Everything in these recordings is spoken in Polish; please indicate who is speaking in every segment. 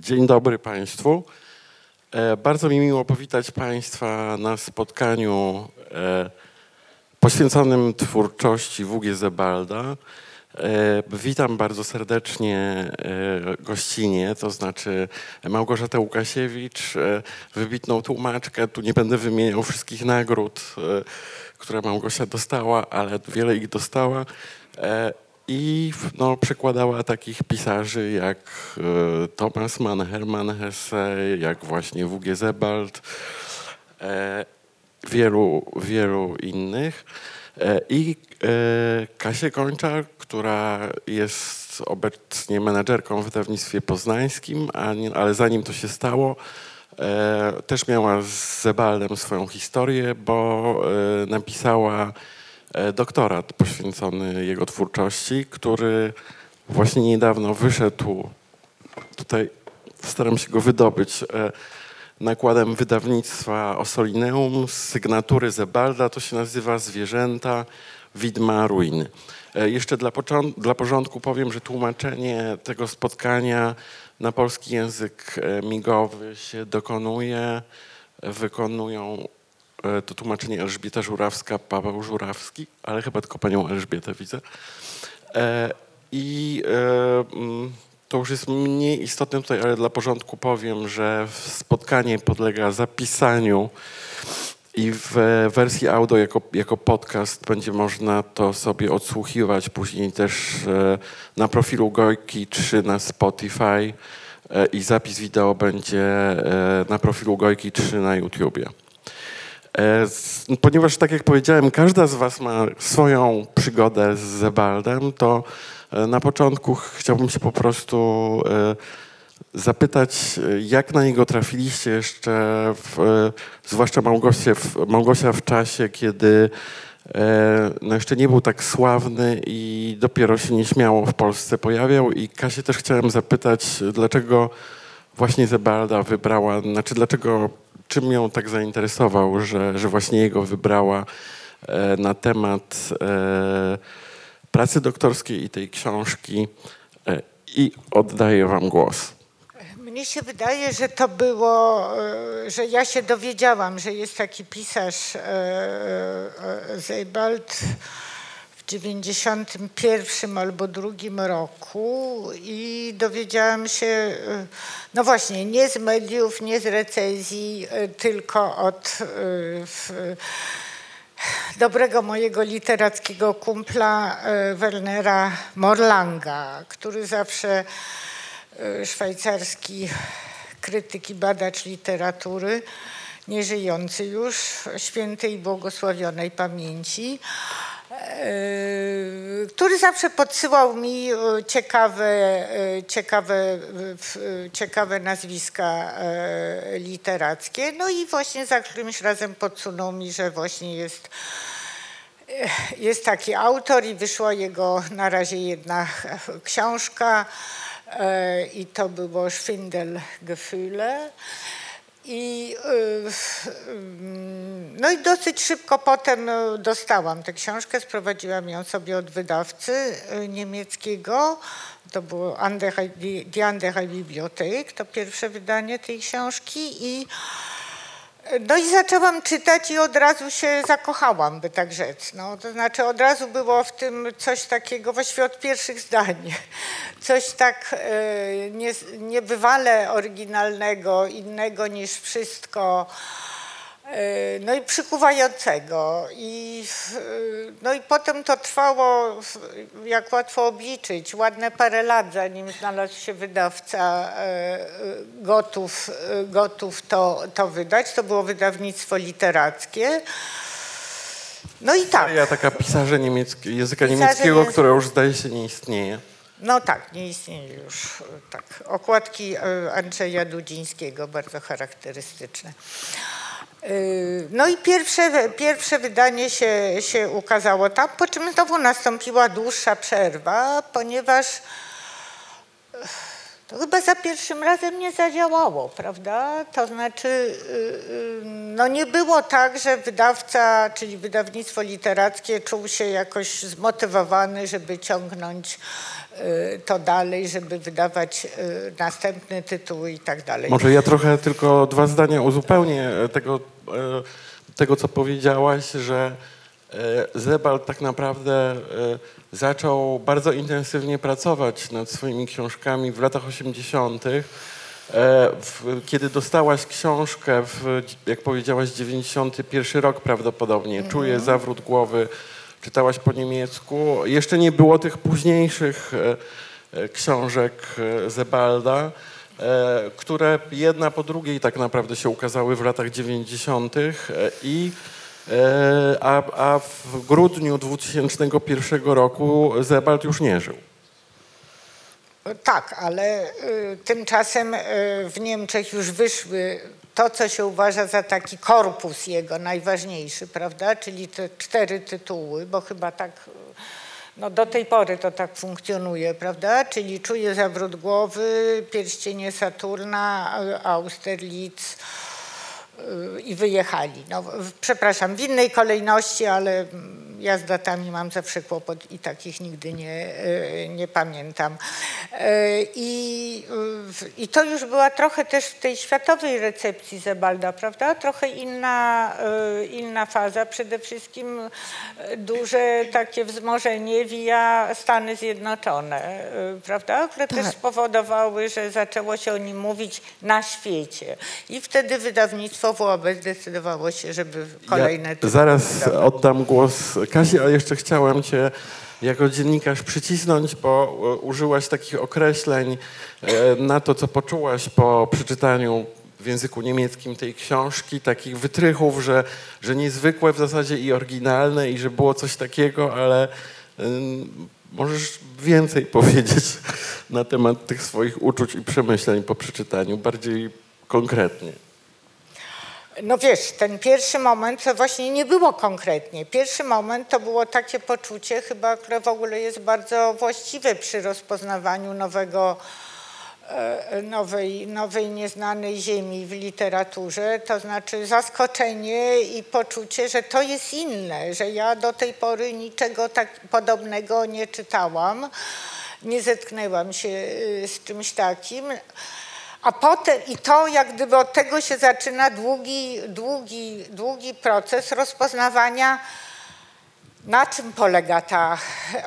Speaker 1: Dzień dobry Państwu. E, bardzo mi miło powitać Państwa na spotkaniu e, poświęconym twórczości W.G. Zebalda. E, witam bardzo serdecznie gościnie, to znaczy Małgorzatę Łukasiewicz, wybitną tłumaczkę. Tu nie będę wymieniał wszystkich nagród, które Małgosia dostała, ale wiele ich dostała. I no, przekładała takich pisarzy jak e, Thomas Mann, Hermann Hesse, jak właśnie W.G. Sebald, e, wielu, wielu innych. E, I e, Kasię Kończar, która jest obecnie menadżerką w wydawnictwie poznańskim, nie, ale zanim to się stało, e, też miała z Zebaldem swoją historię, bo napisała doktorat poświęcony jego twórczości, który właśnie niedawno wyszedł. Tutaj staram się go wydobyć. e, Nakładem wydawnictwa Osolineum z sygnatury Zebalda to się nazywa Zwierzęta, Widma, Ruiny. E, Jeszcze dla, dla porządku powiem, że tłumaczenie tego spotkania na polski język e, migowy się dokonuje, e, wykonują e, to tłumaczenie Elżbieta Żurawska, Paweł Żurawski, ale chyba tylko panią Elżbietę widzę. E, I e, mm, to już jest mniej istotne tutaj, ale dla porządku powiem, że spotkanie podlega zapisaniu i w wersji audio jako, jako podcast będzie można to sobie odsłuchiwać później też e, na profilu Gojki 3 na Spotify e, i zapis wideo będzie e, na profilu Gojki 3 na YouTubie. E, Ponieważ, tak jak powiedziałem, każda z Was ma swoją przygodę z Zebaldem, to e, na początku ch- chciałbym się po prostu e, zapytać, jak na niego trafiliście jeszcze, w, zwłaszcza Małgosia w czasie, kiedy no jeszcze nie był tak sławny i dopiero się nieśmiało w Polsce pojawiał. I Kasię też chciałem zapytać, dlaczego właśnie Zebalda wybrała, znaczy dlaczego, czym ją tak zainteresował, że, że właśnie jego wybrała e, na temat e, pracy doktorskiej i tej książki e, i oddaję wam głos.
Speaker 2: Mnie się wydaje, że to było, że ja się dowiedziałam, że jest taki pisarz Zeibald w 91 albo drugim roku i dowiedziałam się, e, no właśnie, nie z mediów, nie z recenzji, e, tylko od e, w- dobrego mojego literackiego kumpla Wernera Morlanga, który zawsze szwajcarski krytyk i badacz literatury, nieżyjący już, świętej i błogosławionej pamięci, który zawsze podsyłał mi e, ciekawe, e, ciekawe, ciekawe nazwiska literackie. No i właśnie za którymś razem podsunął mi, że właśnie jest jest taki autor i wyszła jego na razie jedna książka i to było Schwindelgefühle. I, w- mm, no i dosyć szybko potem e, dostałam tę książkę, sprowadziłam ją sobie od wydawcy e, niemieckiego. To było die, Andere Bibliothek, to pierwsze wydanie tej książki i no i zaczęłam czytać i od razu się zakochałam, by tak rzec. No, to znaczy od razu było w tym coś takiego, właściwie od pierwszych zdań, coś tak e, nie, niebywale oryginalnego, innego niż wszystko, no i przykuwającego. I, e, no i potem to trwało, jak łatwo obliczyć, ładne parę lat, zanim znalazł się wydawca e, e, gotów, e, gotów to, to wydać. To było wydawnictwo literackie. No i tak.
Speaker 1: Ja taka niemieckie, języka
Speaker 2: Pisarze
Speaker 1: niemieckiego,
Speaker 2: język-
Speaker 1: które już zdaje się nie istnieje.
Speaker 2: No tak, nie istnieje już. e, Tak. Okładki e, Andrzeja Dudzińskiego, bardzo charakterystyczne. E, No i pierwsze, pierwsze wydanie się, się ukazało tam, po czym znowu nastąpiła dłuższa przerwa, ponieważ To chyba za pierwszym razem nie zadziałało, prawda? To znaczy, y, y, no nie było tak, że wydawca, czyli wydawnictwo literackie czuł się jakoś zmotywowany, żeby ciągnąć y, to dalej, żeby wydawać następny tytuł i tak dalej.
Speaker 1: Może ja trochę tylko dwa zdania uzupełnię tego, e, tego co powiedziałaś, że e, Zebald tak naprawdę e, zaczął bardzo intensywnie pracować nad swoimi książkami w latach 80. E, Kiedy dostałaś książkę, w, jak powiedziałaś, 91 rok prawdopodobnie, Czuję zawrót głowy, czytałaś po niemiecku. Jeszcze nie było tych późniejszych e, e, książek Zebalda, które jedna po drugiej tak naprawdę się ukazały w latach 90. e, i a, a w grudniu 2001 roku Zebald już nie żył.
Speaker 2: Tak, ale y, tymczasem y, w Niemczech już wyszły to, co się uważa za taki korpus jego najważniejszy, prawda? Czyli te cztery tytuły, bo chyba tak, no do tej pory to tak funkcjonuje, prawda? Czyli Czuję zawrót głowy, Pierścienie Saturna, Austerlitz, i wyjechali. No, przepraszam, w innej kolejności, ale mm, ja z datami mam zawsze kłopot i takich nigdy nie, y, nie pamiętam. Y, I, I to już była trochę też w tej światowej recepcji Zebalda, prawda? Trochę inna, y, inna faza. Przede wszystkim duże takie wzmożenie via Stany Zjednoczone, prawda? Które też
Speaker 3: Tak.
Speaker 2: spowodowały, że zaczęło się o nim mówić na świecie. I wtedy wydawnictwo WOB zdecydowało się, żeby kolejne
Speaker 1: Ja zaraz oddam głos Kasi, ale jeszcze chciałem cię jako dziennikarz przycisnąć, bo e, użyłaś takich określeń e, na to, co poczułaś po przeczytaniu w języku niemieckim tej książki, takich wytrychów, że, że niezwykłe w zasadzie i oryginalne i że było coś takiego, ale możesz więcej powiedzieć na temat tych swoich uczuć i przemyśleń po przeczytaniu, bardziej konkretnie.
Speaker 2: No wiesz, ten pierwszy moment to właśnie nie było konkretnie. Pierwszy moment to było takie poczucie chyba, które w ogóle jest bardzo właściwe przy rozpoznawaniu nowego, e, nowej, nowej nieznanej ziemi w literaturze, to znaczy zaskoczenie i poczucie, że to jest inne, że ja do tej pory niczego tak podobnego nie czytałam, nie zetknęłam się y, z czymś takim. A potem, i to jak gdyby od tego się zaczyna długi, długi, długi proces rozpoznawania, na czym polega ta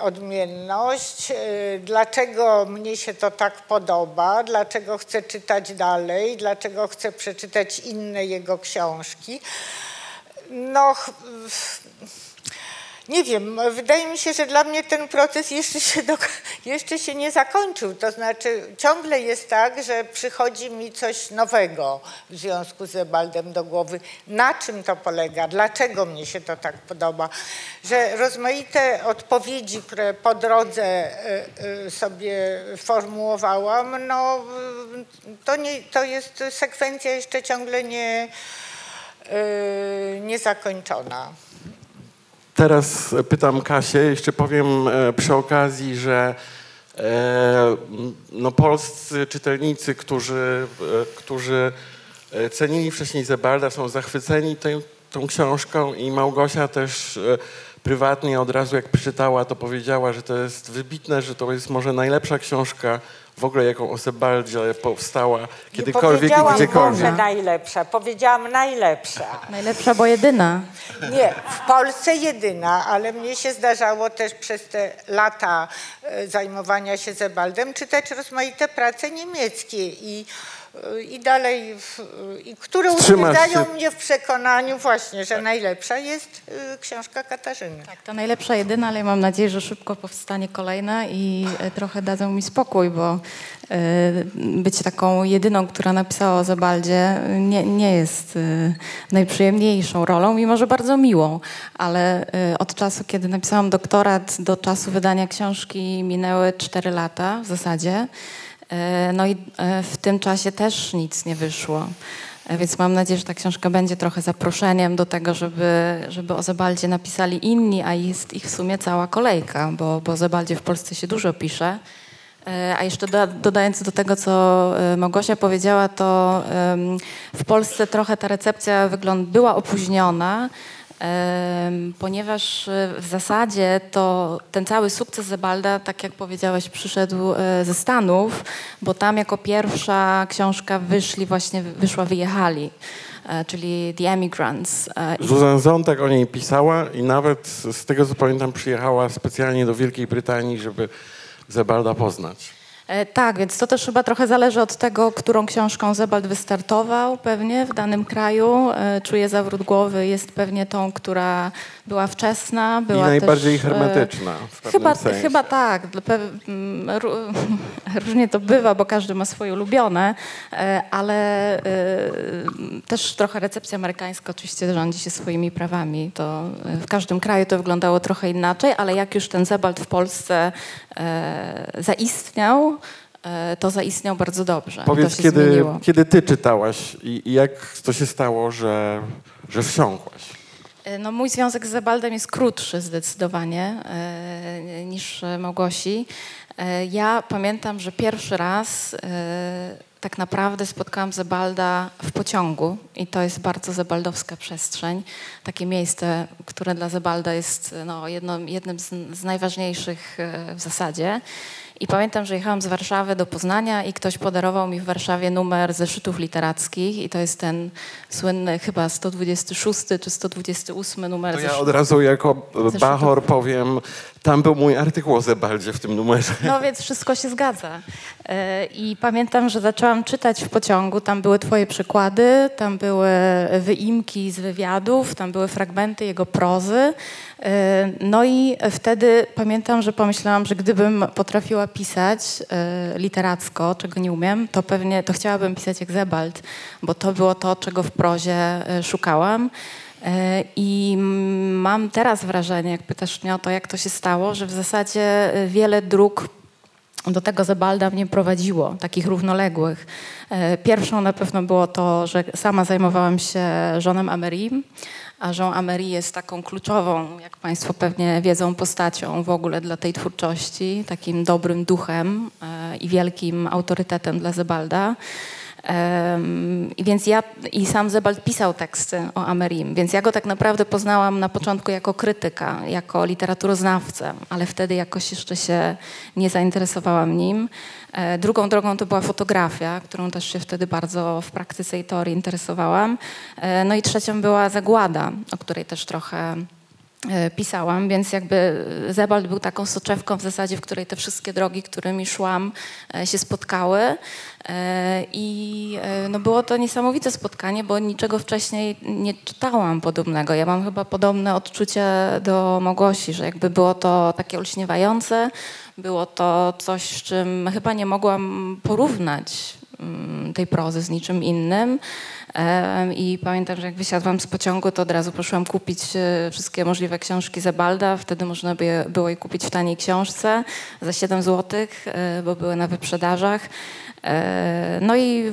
Speaker 2: odmienność, y, dlaczego mnie się to tak podoba, dlaczego chcę czytać dalej, dlaczego chcę przeczytać inne jego książki. No, nie wiem, wydaje mi się, że dla mnie ten proces jeszcze się, do, jeszcze się nie zakończył. To znaczy ciągle jest tak, że przychodzi mi coś nowego w związku z Ebaldem do głowy. Na czym to polega? Dlaczego mnie się to tak podoba? Że rozmaite odpowiedzi, które po drodze y, y, sobie formułowałam, no to, nie, to jest sekwencja jeszcze ciągle nie, y, niezakończona.
Speaker 1: Teraz pytam Kasię, jeszcze powiem e, przy okazji, że e, no, polscy czytelnicy, którzy, e, którzy cenili wcześniej Zebalda, są zachwyceni tą, tą książką i Małgosia też prywatnie od razu jak przeczytała, to powiedziała, że to jest wybitne, że to jest może najlepsza książka w ogóle, jaką o Zebaldzie powstała kiedykolwiek i
Speaker 2: powiedziałam
Speaker 1: gdziekolwiek.
Speaker 2: może najlepsza, powiedziałam najlepsza.
Speaker 3: Najlepsza, bo jedyna.
Speaker 2: Nie, w Polsce jedyna, ale mnie się zdarzało też przez te lata e, zajmowania się Zebaldem czytać rozmaite prace niemieckie i, i dalej, w, i które utwierdzają mnie w przekonaniu właśnie, że najlepsza jest e, książka Katarzyny.
Speaker 3: Tak, to najlepsza, jedyna, ale mam nadzieję, że szybko powstanie kolejna i e, trochę dadzą mi spokój, bo e, być taką jedyną, która napisała o Zabaldzie nie, nie jest najprzyjemniejszą rolą, mimo że bardzo miłą, ale od czasu, kiedy napisałam doktorat do czasu wydania książki minęły 4 lata w zasadzie. E, No i e, w tym czasie też nic nie wyszło. E, Więc mam nadzieję, że ta książka będzie trochę zaproszeniem do tego, żeby, żeby o Zebaldzie napisali inni, a jest ich w sumie cała kolejka, bo, bo o Zebaldzie w Polsce się dużo pisze. A jeszcze doda- dodając do tego, co Małgosia powiedziała, to w Polsce trochę ta recepcja wygląd była opóźniona, ponieważ e, w zasadzie to ten cały sukces Zebalda, tak jak powiedziałaś, przyszedł e, ze Stanów, bo tam jako pierwsza książka wyszli właśnie, wyszła Wyjechali, e, czyli The Emigrants. I
Speaker 1: Zuzan Zontak o niej pisała i nawet z tego co pamiętam przyjechała specjalnie do Wielkiej Brytanii, żeby Zebalda poznać.
Speaker 3: E, Tak, więc to też chyba trochę zależy od tego, którą książką Zebald wystartował pewnie w danym kraju. E, Czuję zawrót głowy, jest pewnie tą, która była wczesna. Była
Speaker 1: I najbardziej
Speaker 3: też, e,
Speaker 1: hermetyczna w
Speaker 3: Chyba,
Speaker 1: sensie.
Speaker 3: chyba tak. Mm, ró- Różnie to bywa, bo każdy ma swoje ulubione, e, ale e, też trochę recepcja amerykańska oczywiście rządzi się swoimi prawami. To w każdym kraju to wyglądało trochę inaczej, ale jak już ten Zebald w Polsce zaistniał, to zaistniał bardzo dobrze.
Speaker 1: Powiedz, kiedy,
Speaker 3: zmieniło.
Speaker 1: kiedy ty czytałaś i, i jak to się stało, że, że wsiąkłaś?
Speaker 3: E, No, mój związek z Zebaldem jest krótszy zdecydowanie e, niż e, Małgosi. Ja pamiętam, że pierwszy raz tak naprawdę spotkałam Zebalda w pociągu i to jest bardzo zebaldowska przestrzeń. Takie miejsce, które dla Zebalda jest no, jedno, jednym z, z najważniejszych w zasadzie. I pamiętam, że jechałam z Warszawy do Poznania i ktoś podarował mi w Warszawie numer zeszytów literackich i to jest ten słynny chyba 126 czy 128 numer
Speaker 1: To ja
Speaker 3: zeszytów.
Speaker 1: od razu jako
Speaker 3: Zeszytu.
Speaker 1: Bachor powiem, tam był mój artykuł o Zebaldzie w tym numerze.
Speaker 3: No więc wszystko się zgadza. E, I pamiętam, że zaczęłam czytać w pociągu. Tam były twoje przykłady, tam były wyimki z wywiadów, tam były fragmenty jego prozy. E, No i wtedy pamiętam, że pomyślałam, że gdybym potrafiła pisać e, literacko, czego nie umiem, to pewnie to chciałabym pisać jak Zebald, bo to było to, czego w prozie e, szukałam. I mam teraz wrażenie, jak pytasz mnie o to, jak to się stało, że w zasadzie wiele dróg do tego Zebalda mnie prowadziło, takich równoległych. Pierwszą na pewno było to, że sama zajmowałam się żonem Amerim, a Jean Amery jest taką kluczową, jak Państwo pewnie wiedzą, postacią w ogóle dla tej twórczości, takim dobrym duchem e, i wielkim autorytetem dla Zebalda. I więc ja i sam Zebald pisał teksty o Amerim, więc ja go tak naprawdę poznałam na początku jako krytyka, jako literaturoznawcę, ale wtedy jakoś jeszcze się nie zainteresowałam nim. E, Drugą drogą to była fotografia, którą też się wtedy bardzo w praktyce i teorii interesowałam. E, No i trzecią była zagłada, o której też trochę pisałam, więc jakby Zebald był taką soczewką w zasadzie, w której te wszystkie drogi, którymi szłam, e, się spotkały. E, I e, no było to niesamowite spotkanie, bo niczego wcześniej nie czytałam podobnego. Ja mam chyba podobne odczucie do Małgosi, że jakby było to takie olśniewające, było to coś, z czym chyba nie mogłam porównać tej prozy z niczym innym. I pamiętam, że jak wysiadłam z pociągu, to od razu poszłam kupić e, wszystkie możliwe książki Zebalda. Wtedy można by było je kupić w taniej książce za 7 zł, bo były na wyprzedażach. E, No i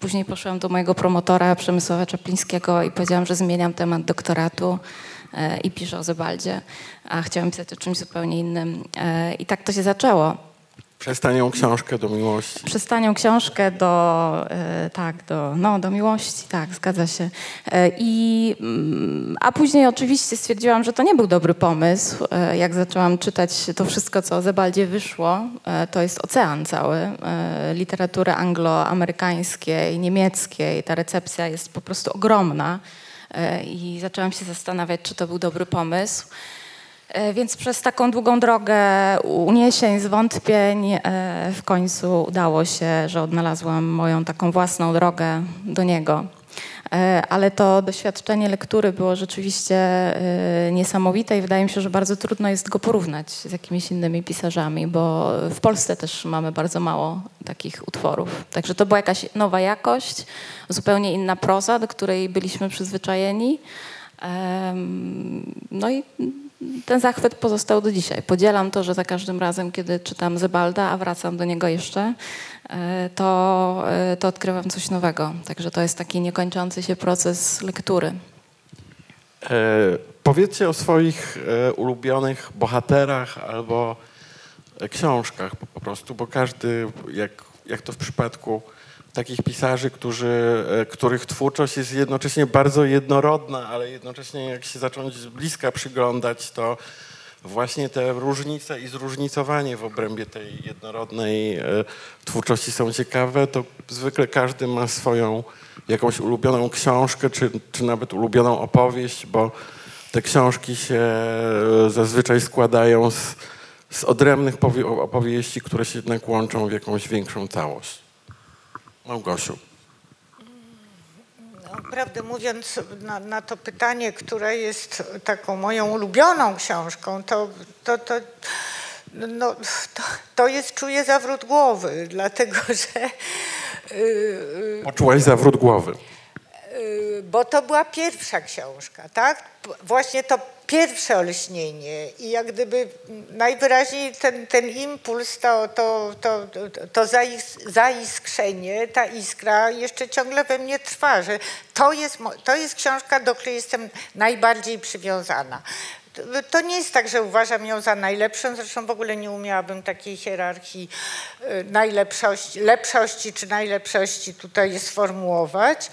Speaker 3: później poszłam do mojego promotora Przemysława Czaplińskiego i powiedziałam, że zmieniam temat doktoratu e, i piszę o Zebaldzie, a chciałam pisać o czymś zupełnie innym. E, I tak to się zaczęło.
Speaker 1: Przez tanią książkę do miłości.
Speaker 3: Przez tanią książkę do, e, tak, do, no, do miłości, tak, zgadza się. E, I, mm, a później oczywiście stwierdziłam, że to nie był dobry pomysł. E, jak zaczęłam czytać to wszystko, co o Zebaldzie wyszło, to jest ocean cały literatury angloamerykańskiej, niemieckiej. Ta recepcja jest po prostu ogromna. I zaczęłam się zastanawiać, czy to był dobry pomysł. E, Więc przez taką długą drogę uniesień, zwątpień e, w końcu udało się, że odnalazłam moją taką własną drogę do niego. E, Ale to doświadczenie lektury było rzeczywiście niesamowite i wydaje mi się, że bardzo trudno jest go porównać z jakimiś innymi pisarzami, bo w Polsce też mamy bardzo mało takich utworów. Także to była jakaś nowa jakość, zupełnie inna proza, do której byliśmy przyzwyczajeni. No i ten zachwyt pozostał do dzisiaj. Podzielam to, że za każdym razem, kiedy czytam Zebalda, a wracam do niego jeszcze, e, to, e, to odkrywam coś nowego. Także to jest taki niekończący się proces lektury.
Speaker 1: E, powiedzcie o swoich e, ulubionych bohaterach albo e, książkach po, po prostu, bo każdy, jak, jak to w przypadku takich pisarzy, którzy, e, których twórczość jest jednocześnie bardzo jednorodna, ale jednocześnie jak się zacząć z bliska przyglądać, to właśnie te różnice i zróżnicowanie w obrębie tej jednorodnej e, twórczości są ciekawe, to zwykle każdy ma swoją jakąś ulubioną książkę, czy, czy nawet ulubioną opowieść, bo te książki się e, zazwyczaj składają z, z odrębnych powie- opowieści, które się jednak łączą w jakąś większą całość. Małgosiu.
Speaker 2: No, prawdę mówiąc, na, na to pytanie, które jest taką moją ulubioną książką, to, to, to, no, to, to jest Czuję zawrót głowy, dlatego że yy,
Speaker 1: Poczułaś zawrót głowy.
Speaker 2: yy, bo to była pierwsza książka, tak? Właśnie to pierwsze olśnienie i jak gdyby najwyraźniej ten, ten impuls, to, to, to, to zais- zaiskrzenie, ta iskra jeszcze ciągle we mnie trwa, że to jest, to jest książka, do której jestem najbardziej przywiązana. To- To nie jest tak, że uważam ją za najlepszą, zresztą w ogóle nie umiałabym takiej hierarchii y, najlepszości, lepszości czy najlepszości tutaj sformułować.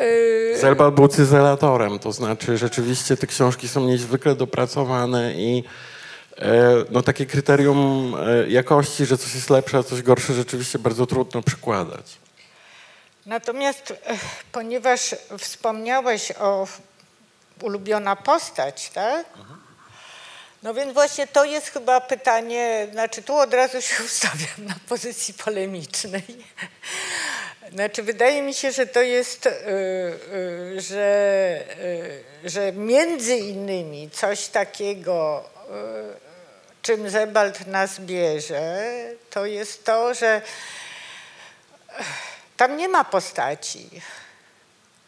Speaker 2: Y,
Speaker 1: Zelbal był cyzelatorem, to znaczy rzeczywiście te książki są niezwykle dopracowane i e, no, takie kryterium e, jakości, że coś jest lepsze, a coś gorsze, rzeczywiście bardzo trudno przykładać.
Speaker 2: Natomiast ponieważ wspomniałeś o ulubiona postać, tak? No więc właśnie to jest chyba pytanie, znaczy tu od razu się ustawiam na pozycji polemicznej. Znaczy wydaje mi się, że to jest, y, y, że, y, że między innymi coś takiego, czym Zebald nas bierze, to jest to, że tam nie ma postaci.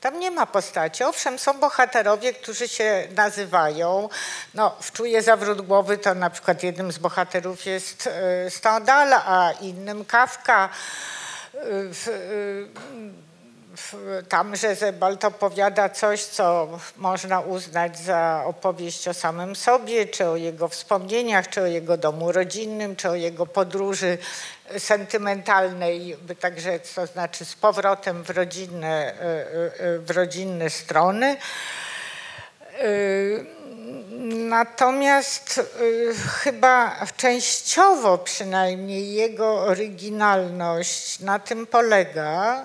Speaker 2: Tam nie ma postaci. Owszem, są bohaterowie, którzy się nazywają. No, w Czuje zawrót głowy to na przykład jednym z bohaterów jest e, Stendhal, a innym Kafka. Tam, że Zebald opowiada coś, co można uznać za opowieść o samym sobie, czy o jego wspomnieniach, czy o jego domu rodzinnym, czy o jego podróży sentymentalnej, by tak rzec, to znaczy z powrotem w rodzinne, w rodzinne strony. Natomiast y, chyba częściowo przynajmniej jego oryginalność na tym polega,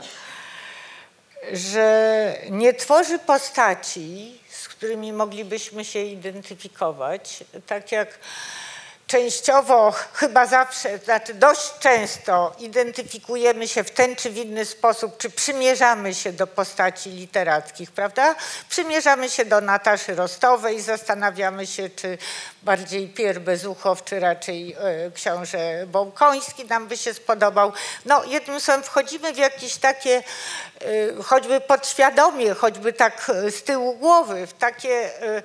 Speaker 2: że nie tworzy postaci, z którymi moglibyśmy się identyfikować, tak jak częściowo, chyba zawsze, znaczy dość często identyfikujemy się w ten czy w inny sposób, czy przymierzamy się do postaci literackich, prawda? Przymierzamy się do Nataszy Rostowej, zastanawiamy się, czy bardziej Pier Bezuchow, czy raczej e, książę Bołkoński nam by się spodobał. No jednym słowem wchodzimy w jakieś takie, e, choćby podświadomie, choćby tak e, z tyłu głowy, w takie... E,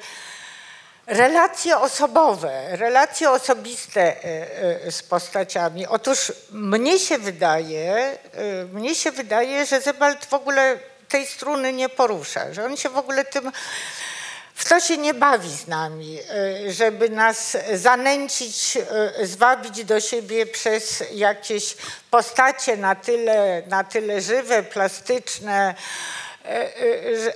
Speaker 2: Relacje osobowe, relacje osobiste e, e, z postaciami. Otóż mnie się wydaje, e, mnie się wydaje, że Zebald w ogóle tej struny nie porusza, że on się w ogóle tym w to się nie bawi z nami, żeby nas zanęcić, zwabić do siebie przez jakieś postacie na tyle, na tyle żywe, plastyczne,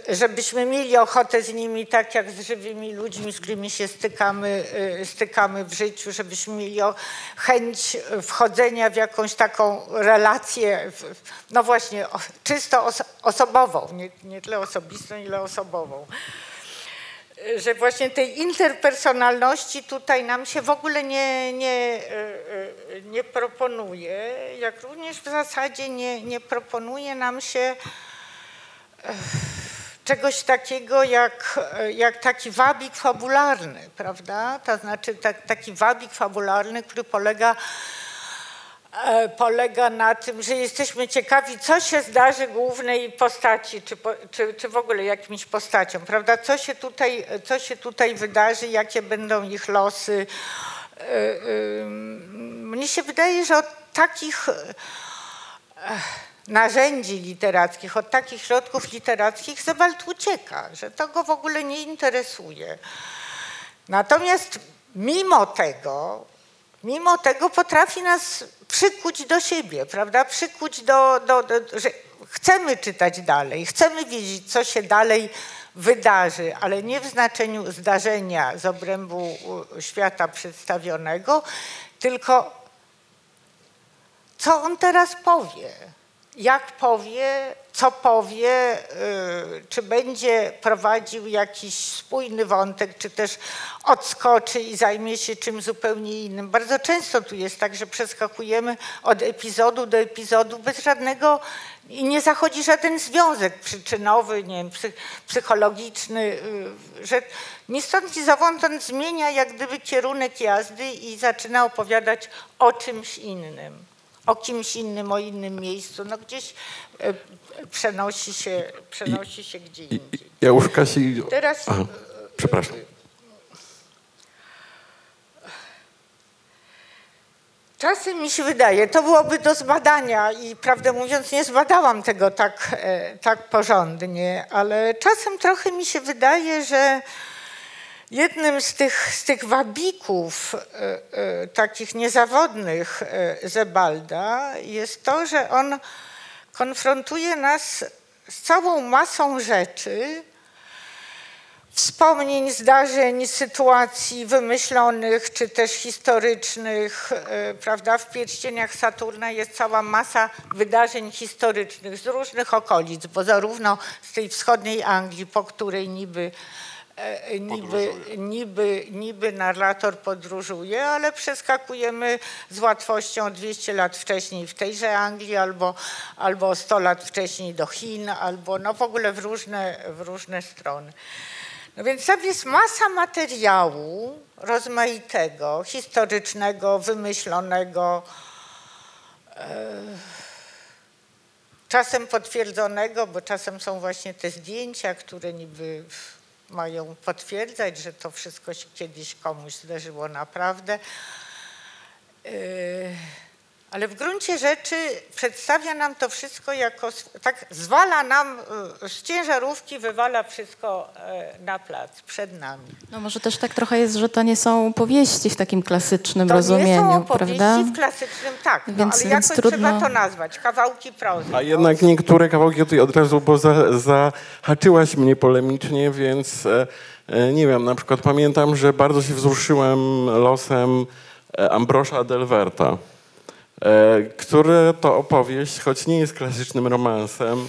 Speaker 2: żebyśmy mieli ochotę z nimi, tak jak z żywymi ludźmi, z którymi się stykamy, e, stykamy w życiu, żebyśmy mieli chęć wchodzenia w jakąś taką relację, no właśnie, czysto oso- osobową, nie, nie tyle osobistą, ile osobową. Że właśnie tej interpersonalności tutaj nam się w ogóle nie, nie, e, e, nie proponuje, jak również w zasadzie nie, nie proponuje nam się e, czegoś takiego jak, jak taki wabik fabularny, prawda? To znaczy tak, taki wabik fabularny, który polega e, polega na tym, że jesteśmy ciekawi, co się zdarzy głównej postaci, czy, czy, czy w ogóle jakimś postaciom, prawda? Co się tutaj, co się tutaj wydarzy, jakie będą ich losy. E, e, Mnie się wydaje, że od takich narzędzi literackich, od takich środków literackich Zewald ucieka, że to go w ogóle nie interesuje. Natomiast mimo tego, mimo tego potrafi nas przykuć do siebie, prawda? Przykuć do, do, do że chcemy czytać dalej, chcemy wiedzieć, co się dalej wydarzy, ale nie w znaczeniu zdarzenia z obrębu świata przedstawionego, tylko co on teraz powie, jak powie, co powie, y, czy będzie prowadził jakiś spójny wątek, czy też odskoczy i zajmie się czym zupełnie innym. Bardzo często tu jest tak, że przeskakujemy od epizodu do epizodu bez żadnego i nie zachodzi żaden związek przyczynowy, nie wiem, psy- psychologiczny, y, że ni stąd ni zowąd on zmienia jak gdyby kierunek jazdy i zaczyna opowiadać o czymś innym o kimś innym, o innym miejscu, no gdzieś e, przenosi się, przenosi się gdzie indziej.
Speaker 1: ja już Kasi...
Speaker 2: Teraz
Speaker 1: Aha, przepraszam.
Speaker 2: czasem mi się wydaje, to byłoby do zbadania i prawdę mówiąc nie zbadałam tego tak, e, tak porządnie, ale czasem trochę mi się wydaje, że jednym z tych, z tych wabików e, e, takich niezawodnych e, Zebalda jest to, że on konfrontuje nas z całą masą rzeczy, wspomnień, zdarzeń, sytuacji wymyślonych czy też historycznych, prawda? W pierścieniach Saturna jest cała masa wydarzeń historycznych z różnych okolic, bo zarówno z tej wschodniej Anglii, po której niby Niby, niby, niby narrator podróżuje, ale przeskakujemy z łatwością 200 lat wcześniej w tejże Anglii, albo, albo 100 lat wcześniej do Chin, albo no w ogóle w różne, w różne strony. No więc tam jest masa materiału rozmaitego, historycznego, wymyślonego, e, czasem potwierdzonego, bo czasem są właśnie te zdjęcia, które niby mają potwierdzać, że to wszystko się kiedyś komuś zdarzyło naprawdę. E, ale w gruncie rzeczy przedstawia nam to wszystko jako, tak zwala nam y, z ciężarówki, wywala wszystko e, na plac przed nami.
Speaker 3: No może też tak trochę jest, że to nie są powieści w takim klasycznym
Speaker 2: To
Speaker 3: rozumieniu,
Speaker 2: nie są opowieści
Speaker 3: prawda?
Speaker 2: w klasycznym, tak, no,
Speaker 3: Więc-
Speaker 2: ale
Speaker 3: więc
Speaker 2: jakoś
Speaker 3: trudno-
Speaker 2: trzeba to nazwać, kawałki prozy.
Speaker 1: A
Speaker 2: no.
Speaker 1: jednak niektóre kawałki tutaj od razu, bo za, zahaczyłaś mnie polemicznie, więc e, e, nie wiem, na przykład pamiętam, że bardzo się wzruszyłem losem e, Ambrosza Delverta, e, który to opowieść, choć nie jest klasycznym romansem,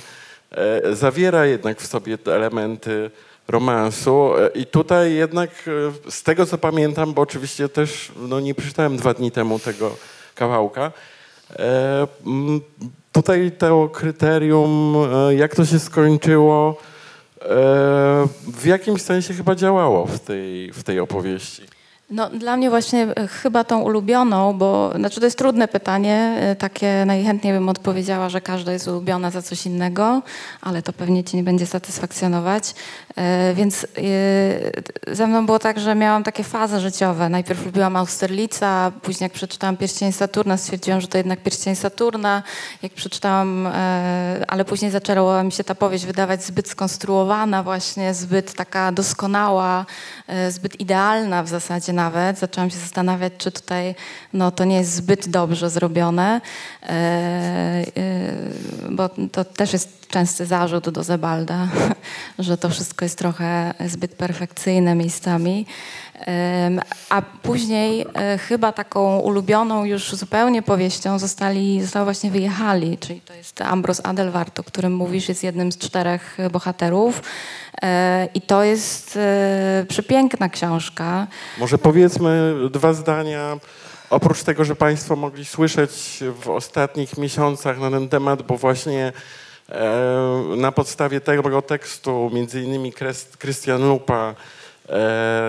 Speaker 1: e, zawiera jednak w sobie elementy romansu e, i tutaj jednak e, z tego co pamiętam, bo oczywiście też no, nie przeczytałem dwa dni temu tego kawałka, E, Tutaj to kryterium, e, jak to się skończyło, e, w jakimś sensie chyba działało w tej, w tej opowieści.
Speaker 3: No, dla mnie właśnie e, chyba tą ulubioną, bo znaczy to jest trudne pytanie, e, takie najchętniej bym odpowiedziała, że każda jest ulubiona za coś innego, ale to pewnie ci nie będzie satysfakcjonować. E, Więc ze mną było tak, że miałam takie fazy życiowe. Najpierw lubiłam Austerlica, później jak przeczytałam Pierścień Saturna, stwierdziłam, że to jednak Pierścień Saturna. Jak przeczytałam, ale później zaczęła mi się ta powieść wydawać zbyt skonstruowana właśnie, zbyt taka doskonała, zbyt idealna w zasadzie nawet. Zaczęłam się zastanawiać, czy tutaj no, to nie jest zbyt dobrze zrobione, e, e, bo to też jest częsty zarzut do Zebalda, że to wszystko jest trochę zbyt perfekcyjne miejscami. A później e, chyba taką ulubioną już zupełnie powieścią zostali, zostało właśnie Wyjechali, czyli to jest Ambros Adelwart, o którym mówisz, jest jednym z czterech bohaterów. E, I to jest e, przepiękna książka.
Speaker 1: Może powiedzmy dwa zdania, oprócz tego, że Państwo mogli słyszeć w ostatnich miesiącach na ten temat, bo właśnie na podstawie tego tekstu między innymi Christian Lupa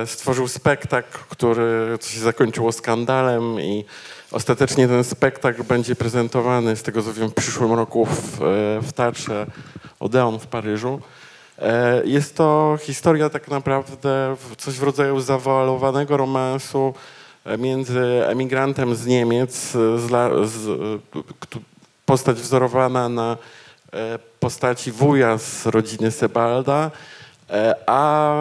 Speaker 1: stworzył spektakl, który się zakończyło skandalem i ostatecznie ten spektakl będzie prezentowany z tego co wiem w przyszłym roku w, e, w Teatrze Odeon w Paryżu. E, Jest to historia tak naprawdę coś w rodzaju zawoalowanego romansu e, między emigrantem z Niemiec, e, z, z, e, postać wzorowana na e, postaci wuja z rodziny Sebalda, e, a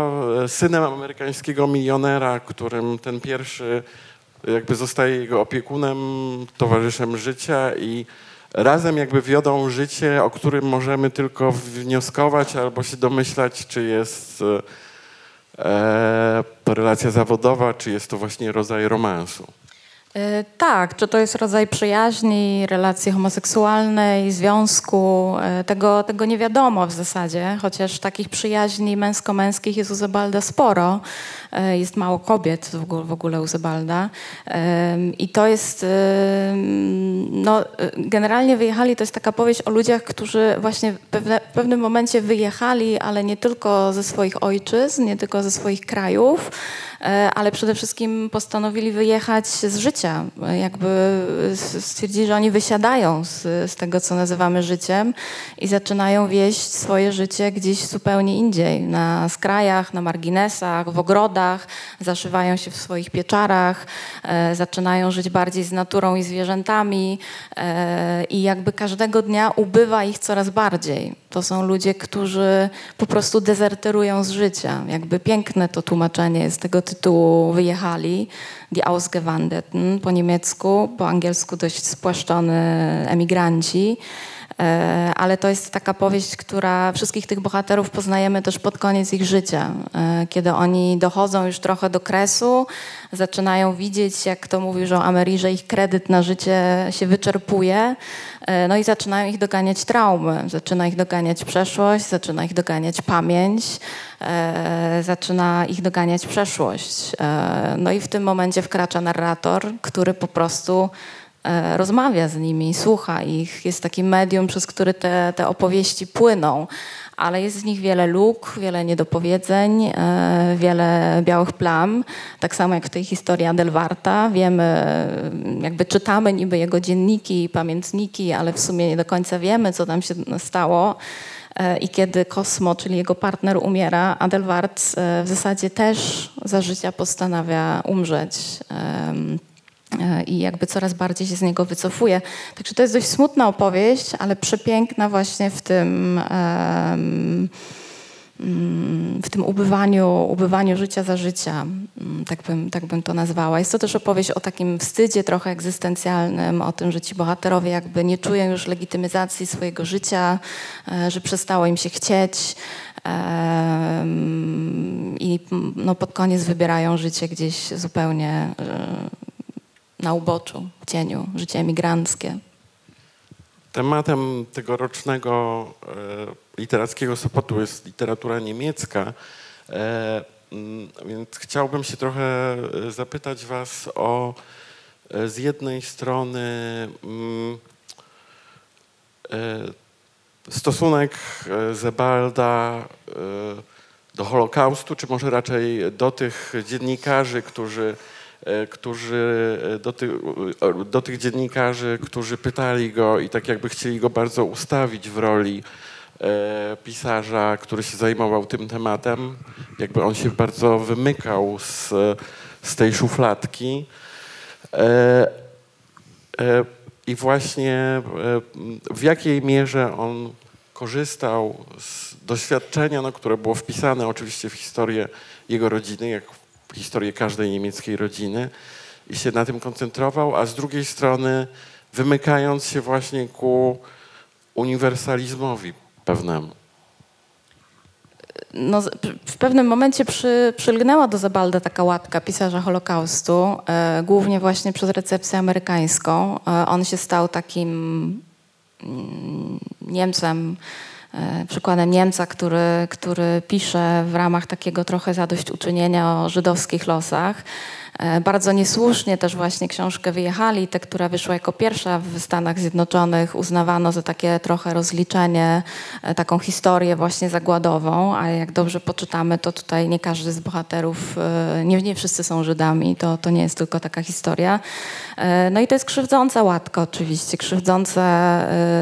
Speaker 1: synem amerykańskiego milionera, którym ten pierwszy jakby zostaje jego opiekunem, towarzyszem życia i razem jakby wiodą życie, o którym możemy tylko wnioskować albo się domyślać, czy jest e, to relacja zawodowa, czy jest to właśnie rodzaj romansu.
Speaker 3: E, Tak, czy to jest rodzaj przyjaźni, relacji homoseksualnej, związku, e, tego, tego nie wiadomo w zasadzie, chociaż takich przyjaźni męsko-męskich jest u Zebalda sporo. E, Jest mało kobiet w ogóle, u Zebalda. I to jest, no, generalnie wyjechali, to jest taka powieść o ludziach, którzy właśnie w pewnym momencie wyjechali, ale nie tylko ze swoich ojczyzn, nie tylko ze swoich krajów, ale przede wszystkim postanowili wyjechać z życia. E, Jakby stwierdzili, że oni wysiadają z, z tego, co nazywamy życiem i zaczynają wieść swoje życie gdzieś zupełnie indziej. Na skrajach, na marginesach, w ogrodach, zaszywają się w swoich pieczarach, e, zaczynają żyć bardziej z naturą i zwierzętami e, i jakby każdego dnia ubywa ich coraz bardziej. To są ludzie, którzy po prostu dezerterują z życia. Jakby piękne to tłumaczenie z tego tytułu wyjechali. Die Ausgewandeten po niemiecku, po angielsku dość spłaszczony emigranci. E, Ale to jest taka powieść, która wszystkich tych bohaterów poznajemy też pod koniec ich życia, e, kiedy oni dochodzą już trochę do kresu, zaczynają widzieć, jak to mówił Jean Amery, że ich kredyt na życie się wyczerpuje, no i zaczynają ich doganiać traumy, zaczyna ich doganiać przeszłość, zaczyna ich doganiać pamięć, e, zaczyna ich doganiać przeszłość. E, No i w tym momencie wkracza narrator, który po prostu e, rozmawia z nimi, słucha ich, jest takim medium, przez które te, te opowieści płyną, ale jest w nich wiele luk, wiele niedopowiedzeń, e, wiele białych plam, tak samo jak w tej historii Adelwarta. Wiemy, jakby czytamy niby jego dzienniki i pamiętniki, ale w sumie nie do końca wiemy, co tam się stało. E, I kiedy Kosmo, czyli jego partner, umiera, Adelwart e, w zasadzie też za życia postanawia umrzeć. E, I jakby coraz bardziej się z niego wycofuje. Także to jest dość smutna opowieść, ale przepiękna właśnie w tym, mm, w tym ubywaniu, ubywaniu życia za życia. Mm, Tak bym, tak bym to nazwała. Jest to też opowieść o takim wstydzie trochę egzystencjalnym, o tym, że ci bohaterowie jakby nie czują już legitymizacji swojego życia, e, że przestało im się chcieć. I no, pod koniec wybierają życie gdzieś zupełnie e, na uboczu, w cieniu, życie emigranckie.
Speaker 1: Tematem tegorocznego e, literackiego Sopotu jest literatura niemiecka, e, mm, więc chciałbym się trochę e, zapytać Was o e, z jednej strony mm, e, stosunek Zebalda do Holokaustu, czy może raczej do tych dziennikarzy, którzy, którzy e, do, ty, e, do tych dziennikarzy, którzy pytali go i tak jakby chcieli go bardzo ustawić w roli e, pisarza, który się zajmował tym tematem. Jakby on się bardzo wymykał z, z tej szufladki. E, e, I właśnie e, w jakiej mierze on korzystał z doświadczenia, no, które było wpisane oczywiście w historię jego rodziny, jak historię każdej niemieckiej rodziny i się na tym koncentrował, a z drugiej strony wymykając się właśnie ku uniwersalizmowi pewnemu.
Speaker 3: no, w pewnym momencie przy, przylgnęła do Zabalda taka łatka pisarza Holokaustu, e, głównie właśnie przez recepcję amerykańską. E, on się stał takim mm, Niemcem, przykładem Niemca, który, który pisze w ramach takiego trochę zadośćuczynienia o żydowskich losach. E, Bardzo niesłusznie też właśnie książkę wyjechali. Tę, która wyszła jako pierwsza w Stanach Zjednoczonych, uznawano za takie trochę rozliczenie, e, taką historię właśnie zagładową, a jak dobrze poczytamy, to tutaj nie każdy z bohaterów, e, nie, nie wszyscy są Żydami, to, to nie jest tylko taka historia. No i to jest krzywdząca łatka oczywiście, krzywdzące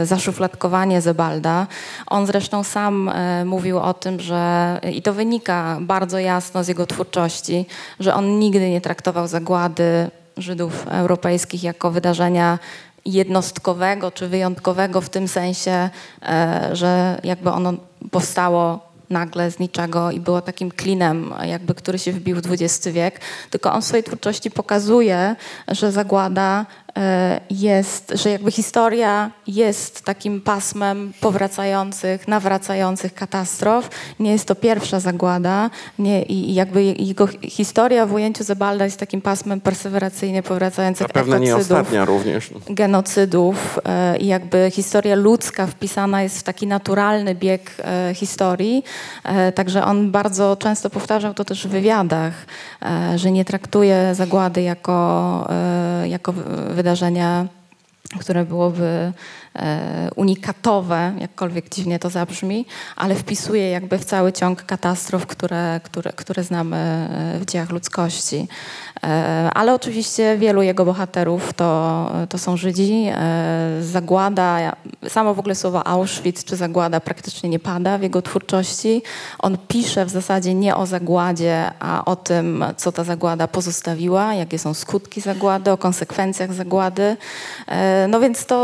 Speaker 3: zaszufladkowanie Zebalda. On zresztą sam mówił o tym, że i to wynika bardzo jasno z jego twórczości, że on nigdy nie traktował zagłady Żydów europejskich jako wydarzenia jednostkowego czy wyjątkowego w tym sensie, e, że jakby ono powstało nagle z niczego i było takim klinem, jakby, który się wbił w XX wiek, tylko on w swojej twórczości pokazuje, że zagłada jest, że jakby historia jest takim pasmem powracających, nawracających katastrof. Nie jest to pierwsza zagłada nie, i i jakby jego hi- historia w ujęciu Zebalda jest takim pasmem perseweracyjnie powracających
Speaker 1: Zapewne nie ostatnia również.
Speaker 3: genocydów e, i jakby historia ludzka wpisana jest w taki naturalny bieg e, historii. E, Także on bardzo często powtarzał to też w wywiadach, e, że nie traktuje zagłady jako, e, jako w- wydarzenia, które byłoby unikatowe, jakkolwiek dziwnie to zabrzmi, ale wpisuje jakby w cały ciąg katastrof, które, które, które znamy e, w dziejach ludzkości. E, Ale oczywiście wielu jego bohaterów to, to są Żydzi. E, Zagłada, samo w ogóle słowo Auschwitz czy zagłada praktycznie nie pada w jego twórczości. On pisze w zasadzie nie o zagładzie, a o tym, co ta zagłada pozostawiła, jakie są skutki zagłady, o konsekwencjach zagłady. E, No więc to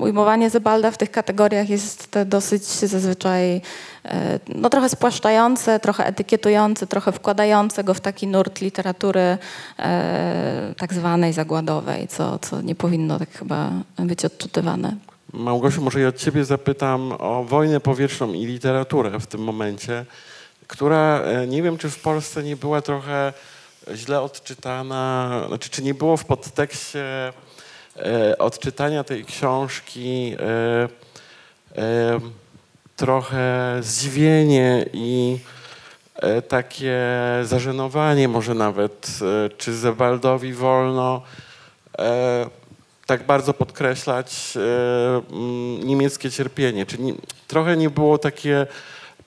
Speaker 3: ujmowanie Zebalda w tych kategoriach jest dosyć zazwyczaj e, no, trochę spłaszczające, trochę etykietujące, trochę wkładające go w taki nurt literatury e, tak zwanej zagładowej, co, co nie powinno tak chyba być odczytywane.
Speaker 1: Małgosiu, może ja od ciebie zapytam o wojnę powietrzną i literaturę w tym momencie, która e, nie wiem, czy w Polsce nie była trochę źle odczytana, znaczy czy nie było w podtekście odczytania tej książki e, e, trochę zdziwienie i e, takie zażenowanie może nawet, e, czy Zebaldowi wolno e, tak bardzo podkreślać e, niemieckie cierpienie. Czy trochę nie było takie,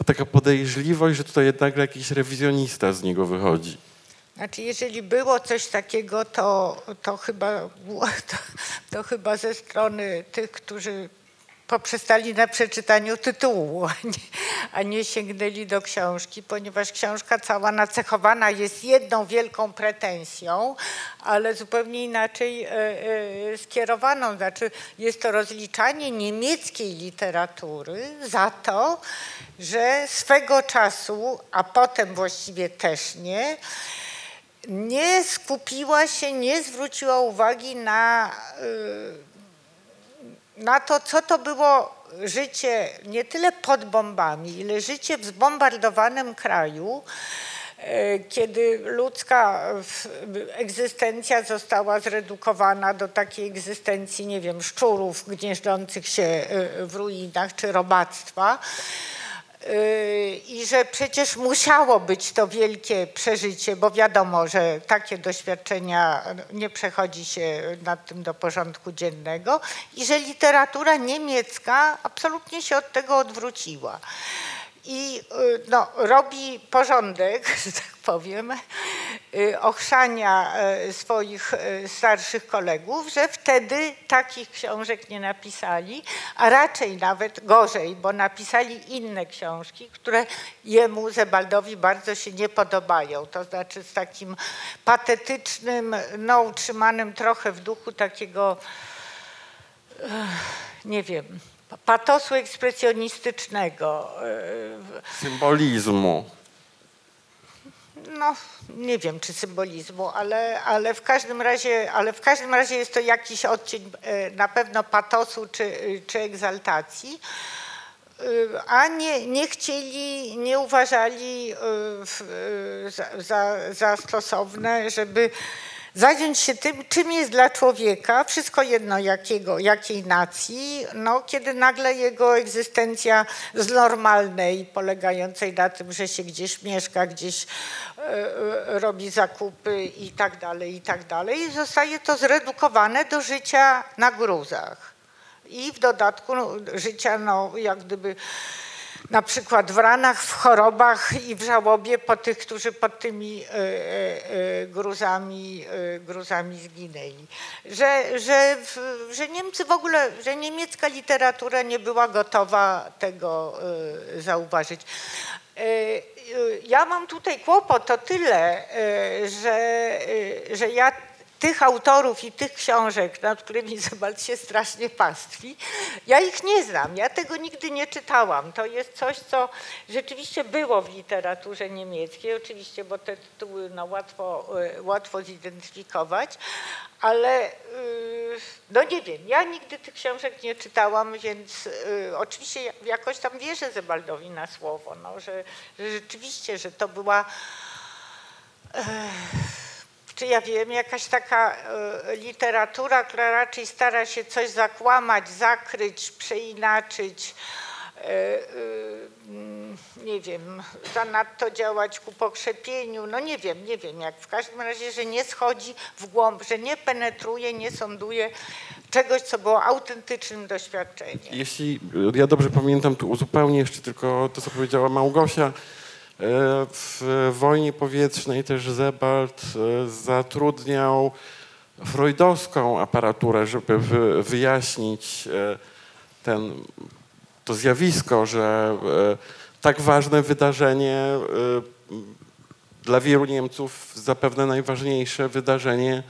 Speaker 1: taka podejrzliwość, że tutaj jednak jakiś rewizjonista z niego wychodzi.
Speaker 2: Znaczy, jeżeli było coś takiego, to, to, chyba, to, to chyba ze strony tych, którzy poprzestali na przeczytaniu tytułu, a nie, a nie sięgnęli do książki, ponieważ książka cała nacechowana jest jedną wielką pretensją, ale zupełnie inaczej e, e, skierowaną. Znaczy, jest to rozliczanie niemieckiej literatury za to, że swego czasu, a potem właściwie też nie, nie skupiła się, nie zwróciła uwagi na, y, na to, co to było życie nie tyle pod bombami, ile życie w zbombardowanym kraju, y, kiedy ludzka egzystencja została zredukowana do takiej egzystencji, nie wiem, szczurów gnieżdżących się y, w ruinach czy robactwa. Yy, I że przecież musiało być to wielkie przeżycie, bo wiadomo, że takie doświadczenia nie przechodzi się nad tym do porządku dziennego i że literatura niemiecka absolutnie się od tego odwróciła. I y, no, robi porządek, że tak powiem, y, ochrzania y, swoich starszych kolegów, że wtedy takich książek nie napisali, a raczej nawet gorzej, bo napisali inne książki, które jemu, Zebaldowi, bardzo się nie podobają. To znaczy z takim patetycznym, no utrzymanym trochę w duchu takiego nie wiem, patosu ekspresjonistycznego. e,
Speaker 1: Symbolizmu.
Speaker 2: No, nie wiem, czy symbolizmu, ale, ale, w każdym razie, ale w każdym razie jest to jakiś odcień e, na pewno patosu czy, czy egzaltacji. E, A nie, nie chcieli, nie uważali za, za, za stosowne, żeby zająć się tym, czym jest dla człowieka, wszystko jedno jakiego, jakiej nacji, no, kiedy nagle jego egzystencja z normalnej, polegającej na tym, że się gdzieś mieszka, gdzieś e, e, robi zakupy i tak dalej, i tak dalej, zostaje to zredukowane do życia na gruzach. I w dodatku no, życia, no, jak gdyby na przykład w ranach, w chorobach i w żałobie po tych, którzy pod tymi e, e, e, gruzami, gruzami zginęli. Że, że, że Niemcy w ogóle, że niemiecka literatura nie była gotowa tego zauważyć. Ja mam tutaj kłopot o tyle, że, że ja tych autorów i tych książek, nad którymi Sebald się strasznie pastwi, ja ich nie znam, ja tego nigdy nie czytałam. To jest coś, co rzeczywiście było w literaturze niemieckiej, oczywiście, bo te tytuły no, łatwo, y, łatwo zidentyfikować, ale y, no nie wiem, ja nigdy tych książek nie czytałam, więc y, oczywiście ja- jakoś tam wierzę Zebaldowi na słowo, no, że, że rzeczywiście, że to była czy ja wiem, jakaś taka e, literatura, która raczej stara się coś zakłamać, zakryć, przeinaczyć, e, e, mm, nie wiem, zanadto działać ku pokrzepieniu, no nie wiem, nie wiem jak. W każdym razie, że nie schodzi w głąb, że nie penetruje, nie sąduje czegoś, co było autentycznym doświadczeniem.
Speaker 1: Jeśli ja dobrze pamiętam, tu uzupełnię jeszcze tylko to, co powiedziała Małgosia. E, W wojnie powietrznej też Zebald e, zatrudniał freudowską aparaturę, żeby wy- wyjaśnić e, ten, to zjawisko, że tak ważne wydarzenie dla wielu Niemców zapewne najważniejsze wydarzenie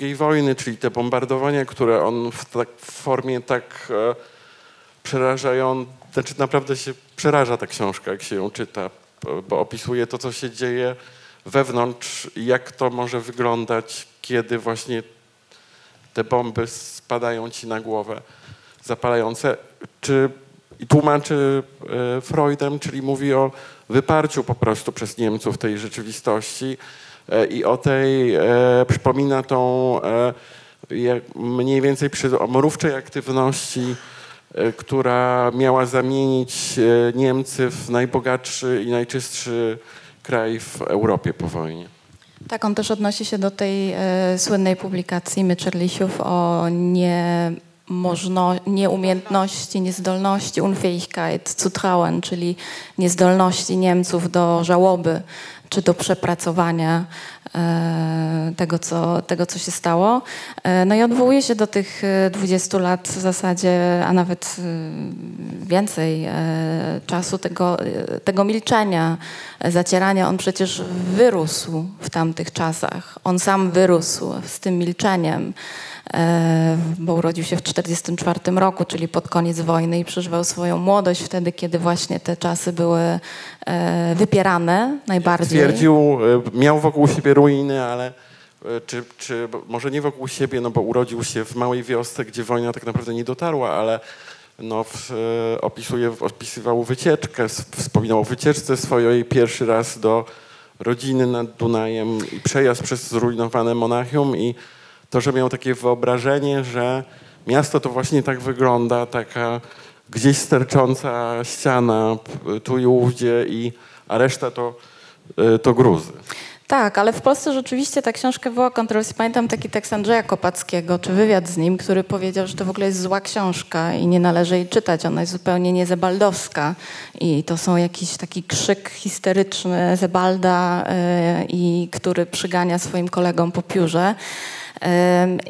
Speaker 1: II wojny, czyli te bombardowania, które on w, tak, w formie tak e, przerażają, znaczy naprawdę się przeraża ta książka, jak się ją czyta, bo- opisuje to, co się dzieje wewnątrz i jak to może wyglądać, kiedy właśnie te bomby spadają ci na głowę zapalające. Czy, I tłumaczy e, Freudem, czyli mówi o wyparciu po prostu przez Niemców tej rzeczywistości e, i o tej, e, przypomina tą mniej więcej przy aktywności, która miała zamienić e, Niemcy w najbogatszy i najczystszy kraj w Europie po wojnie.
Speaker 3: Tak, on też odnosi się do tej e, słynnej publikacji Myczerlisiów o niemożno, nieumiejętności, niezdolności, Unfähigkeit zu trauen, czyli niezdolności Niemców do żałoby czy do przepracowania e, tego, co, tego, co się stało. E, no i odwołuje się do tych e, 20 lat w zasadzie, a nawet e, więcej e, czasu tego, e, tego milczenia, e, zacierania. On przecież wyrósł w tamtych czasach. On sam wyrósł z tym milczeniem, e, bo urodził się w 1944 roku, czyli pod koniec wojny i przeżywał swoją młodość wtedy, kiedy właśnie te czasy były e, wypierane najbardziej.
Speaker 1: Twierdził, e, miał wokół siebie ruiny, ale e, czy, czy może nie wokół siebie, no bo urodził się w małej wiosce, gdzie wojna tak naprawdę nie dotarła, ale no, w, e, opisuje, opisywał wycieczkę, wspominał o wycieczce swojej pierwszy raz do rodziny nad Dunajem i przejazd przez zrujnowane Monachium i to, że miał takie wyobrażenie, że miasto to właśnie tak wygląda, taka gdzieś stercząca ściana tu i ówdzie, i, a reszta to, y, to gruzy.
Speaker 3: Tak, ale w Polsce rzeczywiście ta książka była kontrowersja. Pamiętam taki tekst Andrzeja Kopackiego, czy wywiad z nim, który powiedział, że to w ogóle jest zła książka i nie należy jej czytać. Ona jest zupełnie nie zebaldowska i to są jakiś taki krzyk histeryczny Zebalda, yy, i który przygania swoim kolegom po piórze.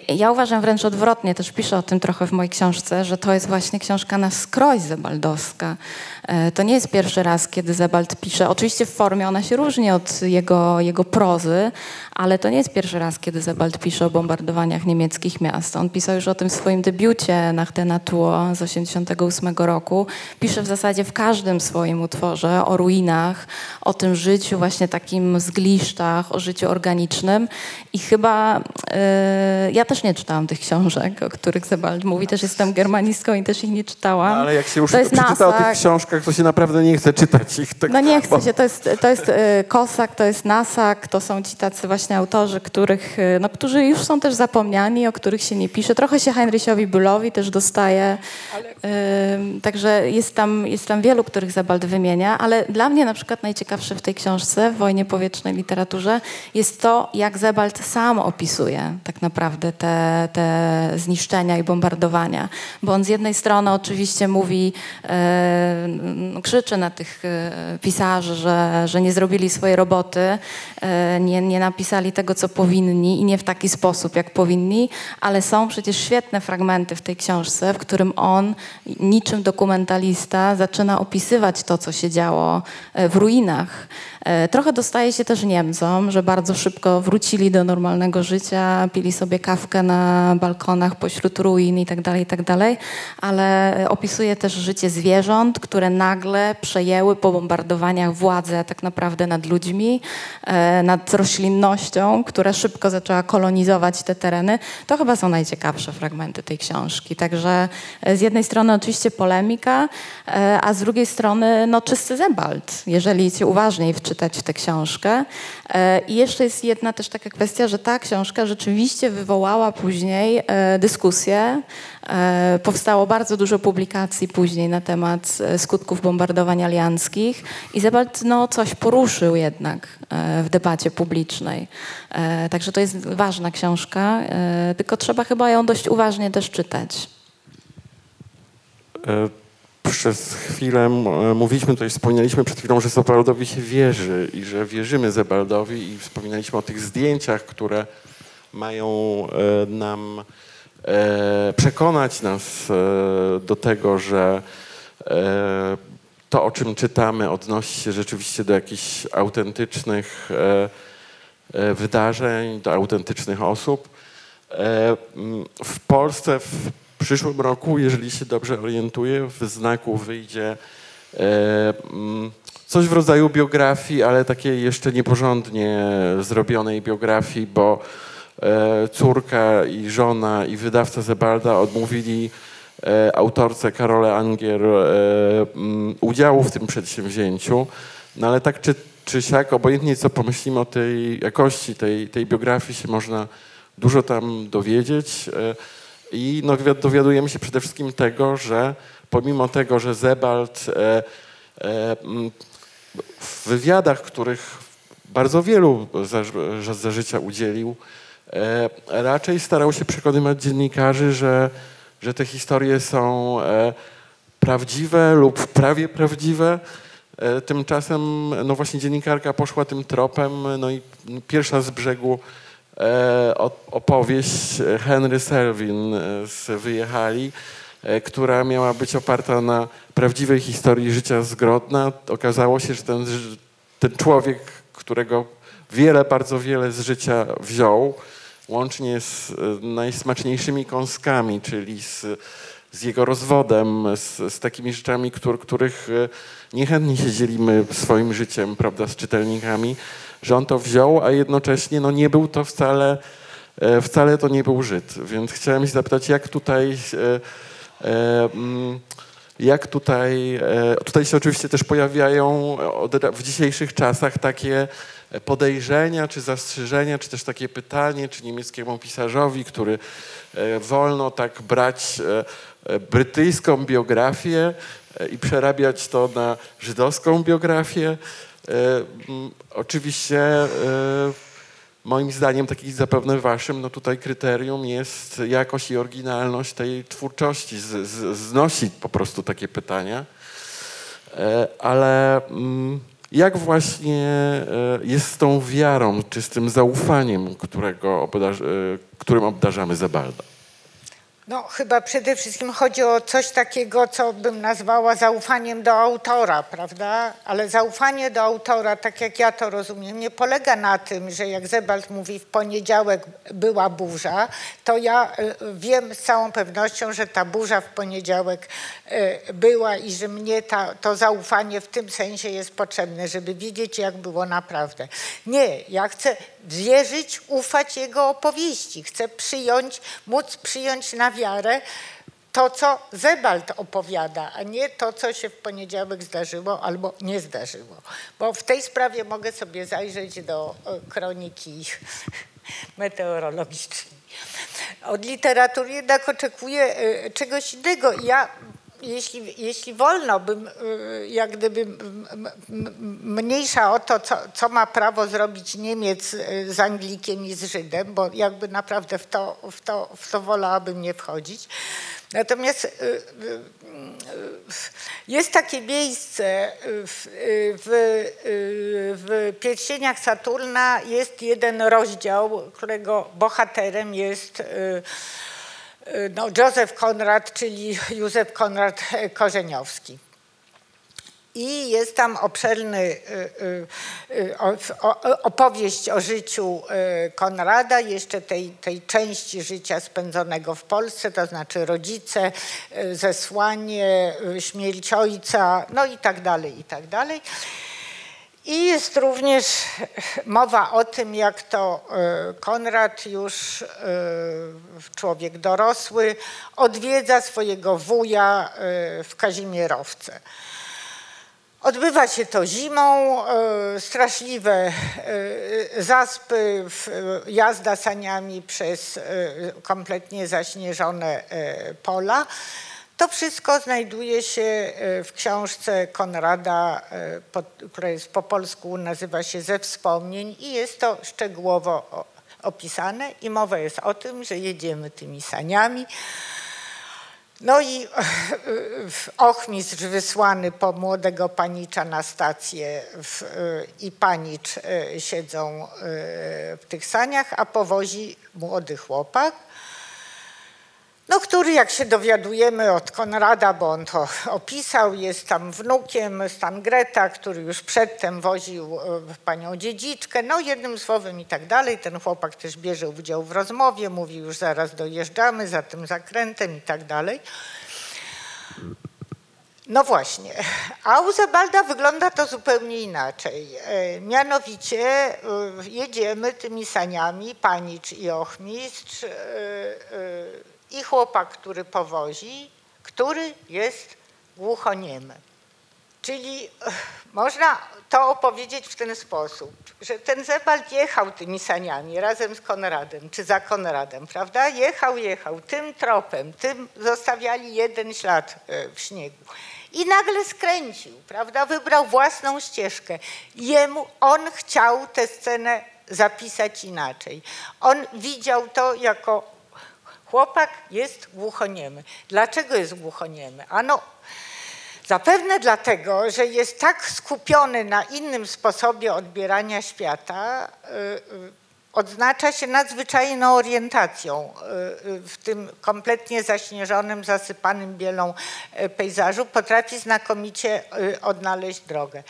Speaker 3: Ja uważam wręcz odwrotnie, też piszę o tym trochę w mojej książce, że to jest właśnie książka na skroś zebaldowska. E, To nie jest pierwszy raz, kiedy Zebald pisze. Oczywiście w formie ona się różni od jego, jego prozy, ale to nie jest pierwszy raz, kiedy Zebald pisze o bombardowaniach niemieckich miast. On pisał już o tym w swoim debiucie der Natur z 1988 roku. Pisze w zasadzie w każdym swoim utworze o ruinach, o tym życiu właśnie takim z gliszczach, o życiu organicznym i chyba e, ja też nie czytałam tych książek, o których Zebald mówi. Też jestem germanistką i też ich nie czytałam.
Speaker 1: Ale jak się już przeczyta o tych książkach, to się naprawdę nie chce czytać ich. Tak,
Speaker 3: No nie chce się, to jest, to jest e, Kosak, to jest Nasak, to są ci tacy właśnie autorzy, których, e, no, którzy już są też zapomniani, o których się nie pisze. Trochę się Heinrichowi Büllowi też dostaje, Ym, także jest tam, jest tam wielu, których Zabald wymienia, ale dla mnie na przykład najciekawsze w tej książce, w Wojnie Powietrznej Literaturze, jest to, jak Zabald sam opisuje tak naprawdę te, te zniszczenia i bombardowania. Bo on z jednej strony oczywiście mówi, no, krzyczy na tych e, pisarzy, że, że nie zrobili swojej roboty, e, nie, nie napisali tego, co powinni i nie w taki sposób, jak powinni, ale są przecież świetne fragmenty w tej książce, w którym on niczym dokumentalista zaczyna opisywać to, co się działo e, w ruinach. E, Trochę dostaje się też Niemcom, że bardzo szybko wrócili do normalnego życia, pili sobie kawkę na balkonach pośród ruin i tak dalej, i tak ale opisuje też życie zwierząt, które nagle przejęły po bombardowaniach władzę tak naprawdę nad ludźmi, e, nad roślinnością, która szybko zaczęła kolonizować te tereny. To chyba są najciekawsze fragmenty tej książki. Także e, z jednej strony oczywiście polemika, a z drugiej strony no, czysty zebald, jeżeli się uważniej wczytać w tę książkę. E, I jeszcze jest jedna też taka kwestia, że ta książka rzeczywiście wywołała później e, dyskusję. E, Powstało bardzo dużo publikacji później na temat skutków bombardowań alianckich i Zebald no, coś poruszył jednak w debacie publicznej. Także to jest ważna książka, tylko trzeba chyba ją dość uważnie też czytać.
Speaker 1: E, Przez chwilę e, mówiliśmy tutaj, wspomnieliśmy przed chwilą, że Zebaldowi się wierzy i że wierzymy Zebaldowi i wspominaliśmy o tych zdjęciach, które mają e, nam e, przekonać nas do tego, że to, o czym czytamy, odnosi się rzeczywiście do jakichś autentycznych wydarzeń, do autentycznych osób. W Polsce w przyszłym roku, jeżeli się dobrze orientuję, w znaku wyjdzie e, m, coś w rodzaju biografii, ale takiej jeszcze nieporządnie zrobionej biografii, bo e, córka i żona i wydawca Zebalda odmówili e, autorce Karole Angier e, m, udziału w tym przedsięwzięciu. No ale tak czy, czy siak, obojętnie co pomyślimy o tej jakości tej, tej biografii, się można dużo tam dowiedzieć. I no, wi- dowiadujemy się przede wszystkim tego, że pomimo tego, że Zebald e, e, w wywiadach, których bardzo wielu za, za, życia udzielił, e, raczej starał się przekonywać dziennikarzy, że, że te historie są prawdziwe lub prawie prawdziwe. Tymczasem no właśnie dziennikarka poszła tym tropem, no i pierwsza z brzegu opowieść Henry Selvin e, z Wyjechali, e, która miała być oparta na prawdziwej historii życia z Grodna. Okazało się, że ten, ten człowiek, którego wiele, bardzo wiele z życia wziął, łącznie z e, najsmaczniejszymi kąskami, czyli z, z jego rozwodem, z, z takimi rzeczami, któr, których e, niechętnie się dzielimy swoim życiem, prawda, z czytelnikami, że on to wziął, a jednocześnie no, nie był to wcale, e, wcale to nie był Żyd. Więc chciałem się zapytać, jak tutaj e, e, mm, jak tutaj, tutaj się oczywiście też pojawiają w dzisiejszych czasach takie podejrzenia, czy zastrzeżenia, czy też takie pytanie, czy niemieckiemu pisarzowi, który wolno tak brać brytyjską biografię i przerabiać to na żydowską biografię. E, Oczywiście e, Moim zdaniem, tak zapewne waszym, no tutaj kryterium jest jakość i oryginalność tej twórczości. Z, z, po prostu takie pytania. E, Ale mm, jak właśnie jest z tą wiarą, czy z tym zaufaniem, którego którym obdarzamy Zebalda?
Speaker 2: No, chyba przede wszystkim chodzi o coś takiego, co bym nazwała zaufaniem do autora, prawda? Ale zaufanie do autora, tak jak ja to rozumiem, nie polega na tym, że jak Zebald mówi, w poniedziałek była burza, to ja y, wiem z całą pewnością, że ta burza w poniedziałek y, była i że mnie ta, to zaufanie w tym sensie jest potrzebne, żeby wiedzieć, jak było naprawdę. Nie, ja chcę wierzyć, ufać jego opowieści. Chcę przyjąć, móc przyjąć na wiarę to, co Zebald opowiada, a nie to, co się w poniedziałek zdarzyło albo nie zdarzyło. Bo w tej sprawie mogę sobie zajrzeć do e, kroniki meteorologicznej. Od literatury jednak oczekuję e, czegoś innego. Ja jeśli, jeśli wolno bym, y, jak gdyby mniejsza o to, co, co ma prawo zrobić Niemiec y, z Anglikiem i z Żydem, bo jakby naprawdę w to, w to, w to wolałabym nie wchodzić. Natomiast y, jest takie miejsce w, w, w Pierścieniach Saturna, jest jeden rozdział, którego bohaterem jest no, Józef Konrad, czyli Józef Konrad Korzeniowski. I jest tam obszerny y, y, y, opowieść o życiu y, Konrada, jeszcze tej, tej części życia spędzonego w Polsce, to znaczy rodzice, y, zesłanie, y, śmierć ojca, no i tak dalej, i tak dalej. I jest również mowa o tym, jak to y, Konrad już y, człowiek dorosły odwiedza swojego wuja y, w Kazimierowce. Odbywa się to zimą, e, straszliwe e, zaspy, e, jazda saniami przez e, kompletnie zaśnieżone e, pola. To wszystko znajduje się e, w książce Konrada, e, która jest po polsku, nazywa się Ze wspomnień i jest to szczegółowo opisane i mowa jest o tym, że jedziemy tymi saniami. No i ochmistrz wysłany po młodego panicza na stację w, i panicz e, siedzą e, w tych saniach, a powozi młody chłopak, no, który jak się dowiadujemy od Konrada, bo on to opisał, jest tam wnukiem Stan Greta, który już przedtem woził e, panią dziedziczkę, no jednym słowem i tak dalej. Ten chłopak też bierze udział w rozmowie, mówi już zaraz dojeżdżamy za tym zakrętem i tak dalej. No właśnie, a u Zebalda wygląda to zupełnie inaczej. E, Mianowicie e, jedziemy tymi saniami, panicz i ochmistrz i chłopak, który powozi, który jest głuchoniemy. Czyli e, można to opowiedzieć w ten sposób, że ten Zebald jechał tymi saniami razem z Konradem, czy za Konradem, prawda? Jechał, jechał tym tropem, tym zostawiali jeden ślad e, w śniegu. I nagle skręcił, prawda? Wybrał własną ścieżkę. Jemu, on chciał tę scenę zapisać inaczej. On widział to jako chłopak jest głuchoniemy. Dlaczego jest głuchoniemy? Ano, Zapewne dlatego, że jest tak skupiony na innym sposobie odbierania świata, y, y, odznacza się nadzwyczajną orientacją y, w tym kompletnie zaśnieżonym, zasypanym bielą pejzażu, potrafi znakomicie odnaleźć drogę.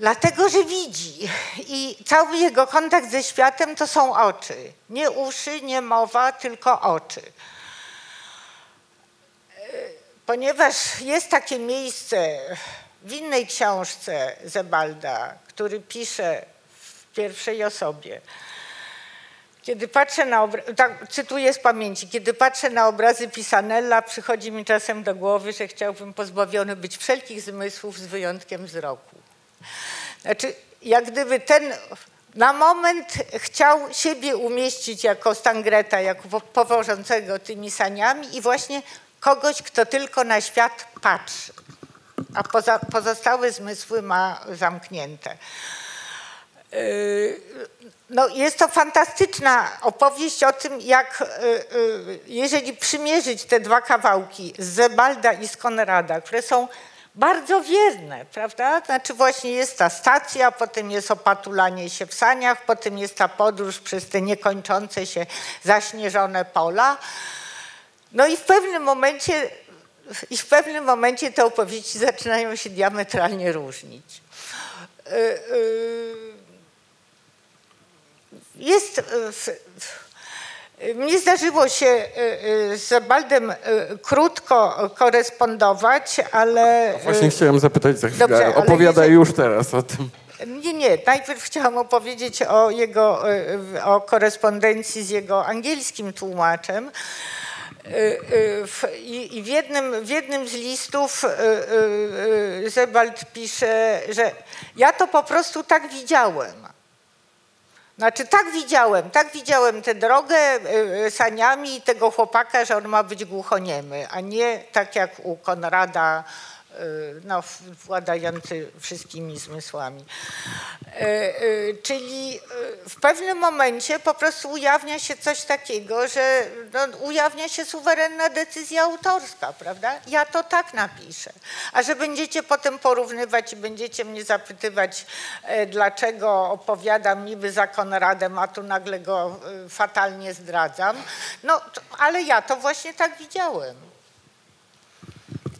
Speaker 2: Dlatego, że widzi i cały jego kontakt ze światem to są oczy. Nie uszy, nie mowa, tylko oczy ponieważ jest takie miejsce w innej książce Zebalda, który pisze w pierwszej osobie. Kiedy patrzę na obrazy, tak, cytuję z pamięci, kiedy patrzę na obrazy Pisanella, przychodzi mi czasem do głowy, że chciałbym pozbawiony być wszelkich zmysłów z wyjątkiem wzroku. Znaczy, jak gdyby ten na moment chciał siebie umieścić jako Stangreta, jako po- powożącego tymi saniami i właśnie kogoś, kto tylko na świat patrzy, a poza, pozostałe zmysły ma zamknięte. Yy, No, jest to fantastyczna opowieść o tym, jak yy, yy, jeżeli przymierzyć te dwa kawałki z Zebalda i z Konrada, które są bardzo wierne, prawda? Znaczy właśnie jest ta stacja, potem jest opatulanie się w saniach, potem jest ta podróż przez te niekończące się zaśnieżone pola. No i w pewnym momencie, i w pewnym momencie te opowieści zaczynają się diametralnie różnić. Yy, yy, Jest, yy, w- w- mnie zdarzyło się yy, yy, z Zabaldem yy, krótko korespondować, ale...
Speaker 1: Właśnie chciałem zapytać za chwilę,
Speaker 2: Dobrze,
Speaker 1: opowiadaj już teraz o tym.
Speaker 2: nie, nie. Najpierw chciałam opowiedzieć o jego, o korespondencji z jego angielskim tłumaczem. I w jednym, w jednym z listów Zebald pisze, że ja to po prostu tak widziałem. Znaczy tak widziałem, tak widziałem tę drogę saniami i tego chłopaka, że on ma być głuchoniemy, a nie tak jak u Konrada, no, w- władający wszystkimi zmysłami. Y, y, Czyli w pewnym momencie po prostu ujawnia się coś takiego, że no, ujawnia się suwerenna decyzja autorska, prawda? Ja to tak napiszę. A że będziecie potem porównywać i będziecie mnie zapytywać, e, dlaczego opowiadam niby za Konradem, a tu nagle go e, fatalnie zdradzam, no ale ja to właśnie tak widziałem.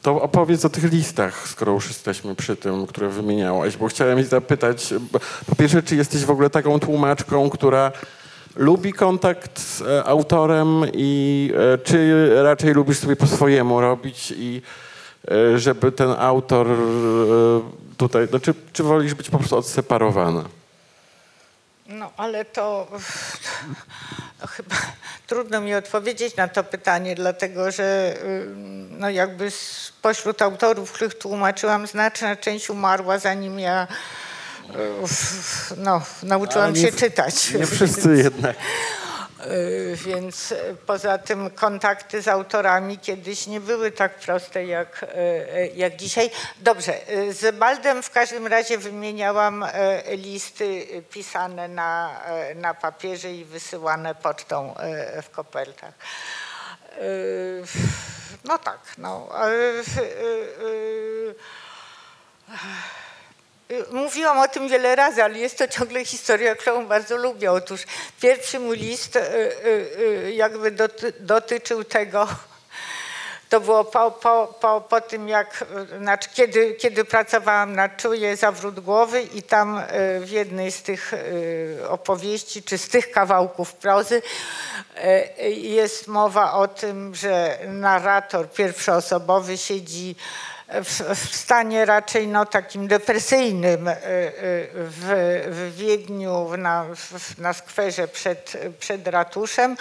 Speaker 1: To opowiedz o tych listach, skoro już jesteśmy przy tym, które wymieniałaś, bo chciałem zapytać, po pierwsze, czy jesteś w ogóle taką tłumaczką, która lubi kontakt z e, autorem i e, czy raczej lubisz sobie po swojemu robić i e, żeby ten autor tutaj, no, czy, czy wolisz być po prostu odseparowana?
Speaker 2: No ale to, to chyba trudno mi odpowiedzieć na to pytanie, dlatego że ym, no jakby spośród autorów, których tłumaczyłam, znaczna część umarła zanim ja y, no, nauczyłam
Speaker 1: nie
Speaker 2: się czytać.
Speaker 1: Nie wszyscy jednak.
Speaker 2: Y, Więc y, poza tym kontakty z autorami kiedyś nie były tak proste jak, y, jak dzisiaj. Dobrze, z Baldem w każdym razie wymieniałam listy pisane na, na papierze i wysyłane pocztą w kopertach. No tak, no. Mówiłam o tym wiele razy, ale jest to ciągle historia, którą bardzo lubię. Otóż pierwszy mój list y, y, y, jakby doty, dotyczył tego, to było po, po, po, po tym, jak, znaczy kiedy, kiedy pracowałam nad Czuję zawrót głowy i tam w jednej z tych opowieści, czy z tych kawałków prozy jest mowa o tym, że narrator pierwszoosobowy siedzi w, w stanie raczej no, takim depresyjnym y, y, w, w Wiedniu na, na skwerze przed, przed ratuszem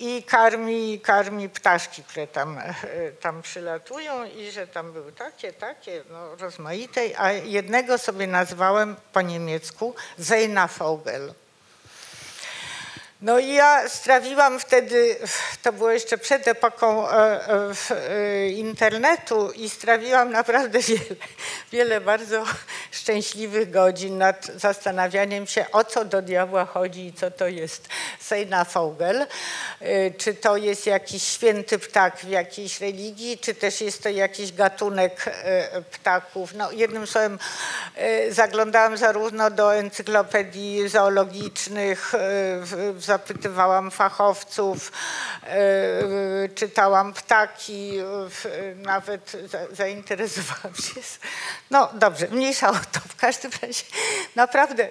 Speaker 2: i karmi, karmi ptaszki, które tam, e, tam przylatują i że tam były takie, takie, no, rozmaite, a jednego sobie nazwałem po niemiecku Zeinafogel. No i ja strawiłam wtedy, to było jeszcze przed epoką e, e, e, internetu i strawiłam naprawdę wiele, wiele bardzo szczęśliwych godzin nad zastanawianiem się, o co do diabła chodzi i co to jest Seinafogel. E, Czy to jest jakiś święty ptak w jakiejś religii, czy też jest to jakiś gatunek ptaków. No, jednym słowem zaglądałam zarówno do encyklopedii zoologicznych, w- zapytywałam fachowców, e, czytałam ptaki, nawet za- zainteresowałam się. No dobrze, mniejsza o to. W każdym razie naprawdę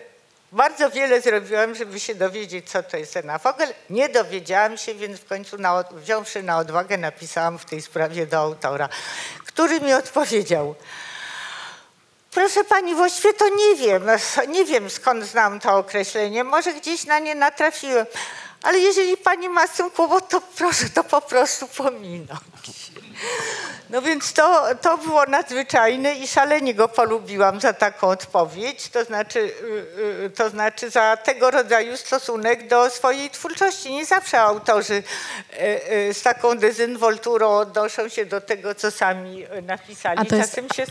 Speaker 2: bardzo wiele zrobiłam, żeby się dowiedzieć, co to jest senafogel. Nie dowiedziałam się, więc w końcu na, wziąwszy na odwagę napisałam w tej sprawie do autora, który mi odpowiedział. Proszę pani, właściwie to nie wiem. Nie wiem skąd znam to określenie. Może gdzieś na nie natrafiłem. Ale jeżeli pani ma z tym kłopot, to proszę to po prostu pominąć. No więc to, to było nadzwyczajne i szalenie go polubiłam za taką odpowiedź, to znaczy, y, y, to znaczy za tego rodzaju stosunek do swojej twórczości. Nie zawsze autorzy y, z taką dezynwolturą odnoszą się do tego, co sami napisali.
Speaker 3: A to jest-
Speaker 2: Czasem się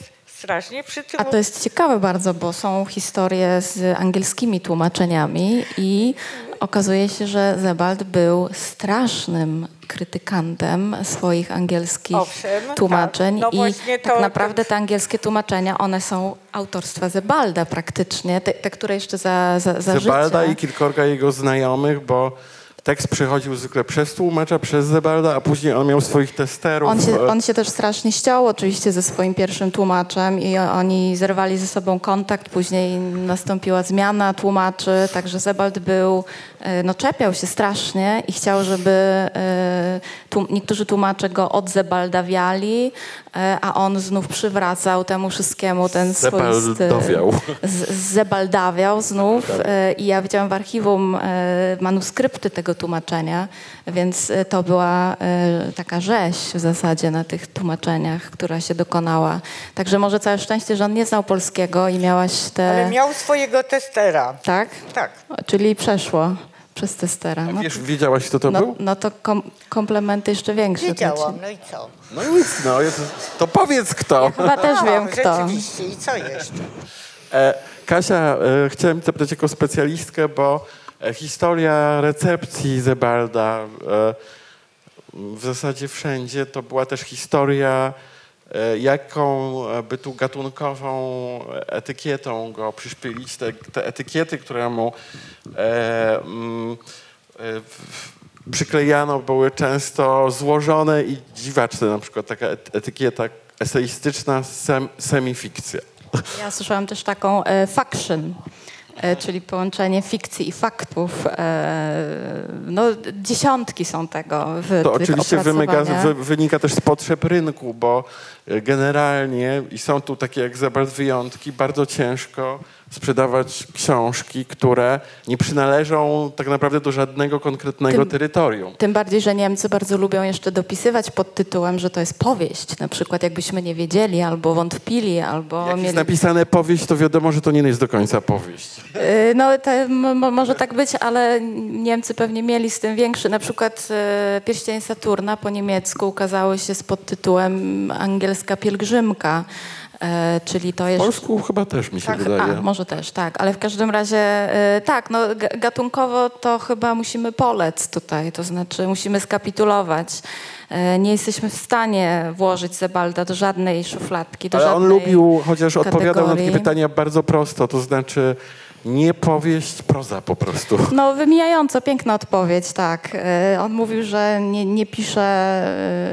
Speaker 2: strasznie przy tym...
Speaker 3: A to jest ciekawe bardzo, bo są historie z angielskimi tłumaczeniami i okazuje się, że Zebald był strasznym krytykantem swoich angielskich
Speaker 2: Owszem, tak.
Speaker 3: tłumaczeń
Speaker 2: No
Speaker 3: i
Speaker 2: właśnie
Speaker 3: tak
Speaker 2: to-
Speaker 3: naprawdę te angielskie tłumaczenia, one są autorstwa Zebalda praktycznie, te, te które jeszcze za, za, za
Speaker 1: Zebalda
Speaker 3: życia.
Speaker 1: i kilkorga jego znajomych, bo tekst przychodził zwykle przez tłumacza, przez Zebalda, a później on miał swoich testerów.
Speaker 3: On się, on się też strasznie ściął oczywiście ze swoim pierwszym tłumaczem i oni zerwali ze sobą kontakt, później nastąpiła zmiana tłumaczy, także Zebald był, no czepiał się strasznie i chciał, żeby e, tłum, niektórzy tłumacze go odzebaldawiali, e, a on znów przywracał temu wszystkiemu ten swoisty...
Speaker 1: Zebaldowiał.
Speaker 3: Z, zebaldawiał znów e, i ja widziałam w archiwum e, manuskrypty tego tłumaczenia, więc e, to była e, taka rzeź w zasadzie na tych tłumaczeniach, która się dokonała. Także może całe szczęście, że on nie znał polskiego i miałaś te...
Speaker 2: Ale miał swojego testera.
Speaker 3: Tak?
Speaker 2: Tak.
Speaker 3: Czyli przeszło przez testera. No,
Speaker 1: Wiesz, wiedziałaś, kto to
Speaker 3: no,
Speaker 1: był?
Speaker 3: no to kom, komplementy jeszcze większe.
Speaker 2: Wiedziałam, no i co?
Speaker 1: No nic, no. To powiedz kto.
Speaker 3: Chyba też
Speaker 2: A,
Speaker 3: wiem kto.
Speaker 2: Rzeczywiście, i co jeszcze?
Speaker 1: E, Kasia, e, chciałem zapytać jako specjalistkę, bo e, historia recepcji Zebalda e, w zasadzie wszędzie to była też historia, jaką e, by tu gatunkową etykietą go przyszpilić. Te, te etykiety, które mu e, mm, e, przyklejano, były często złożone i dziwaczne. Na przykład taka et- etykieta eseistyczna sem, semifikcja.
Speaker 3: Ja słyszałam też taką e, faction, e, czyli połączenie fikcji i faktów. E, no, dziesiątki są tego w
Speaker 1: To oczywiście
Speaker 3: opracowaniach.
Speaker 1: wy, wynika też z potrzeb rynku, bo e, generalnie, i są tu takie jak Zebald wyjątki, bardzo ciężko sprzedawać książki, które nie przynależą tak naprawdę do żadnego konkretnego
Speaker 3: Tym-
Speaker 1: terytorium.
Speaker 3: Tym bardziej, że Niemcy bardzo lubią jeszcze dopisywać pod tytułem, że to jest powieść. Na przykład jakbyśmy nie wiedzieli, albo wątpili, albo
Speaker 1: Jak jest
Speaker 3: mieli...
Speaker 1: napisane powieść, to wiadomo, że to nie jest do końca powieść.
Speaker 3: Y, No, te, może tak być, ale Niemcy pewnie mieli z tym większy. Na przykład e, Pierścień Saturna po niemiecku ukazały się z podtytułem Angielska pielgrzymka, e, czyli to
Speaker 1: W
Speaker 3: jest...
Speaker 1: polsku chyba też mi się
Speaker 3: Tak,
Speaker 1: wydaje.
Speaker 3: a, może też, tak, ale w każdym razie e, tak, no, ga- gatunkowo to chyba musimy polec tutaj, to znaczy musimy skapitulować. E, Nie jesteśmy w stanie włożyć Zebalda do żadnej szufladki, do
Speaker 1: Ale on
Speaker 3: żadnej
Speaker 1: lubił, chociaż odpowiadał na takie
Speaker 3: kategorii.
Speaker 1: pytania bardzo prosto, to znaczy nie powieść, proza po prostu.
Speaker 3: No, wymijająco piękna odpowiedź, tak. E, On mówił, że nie, nie, pisze,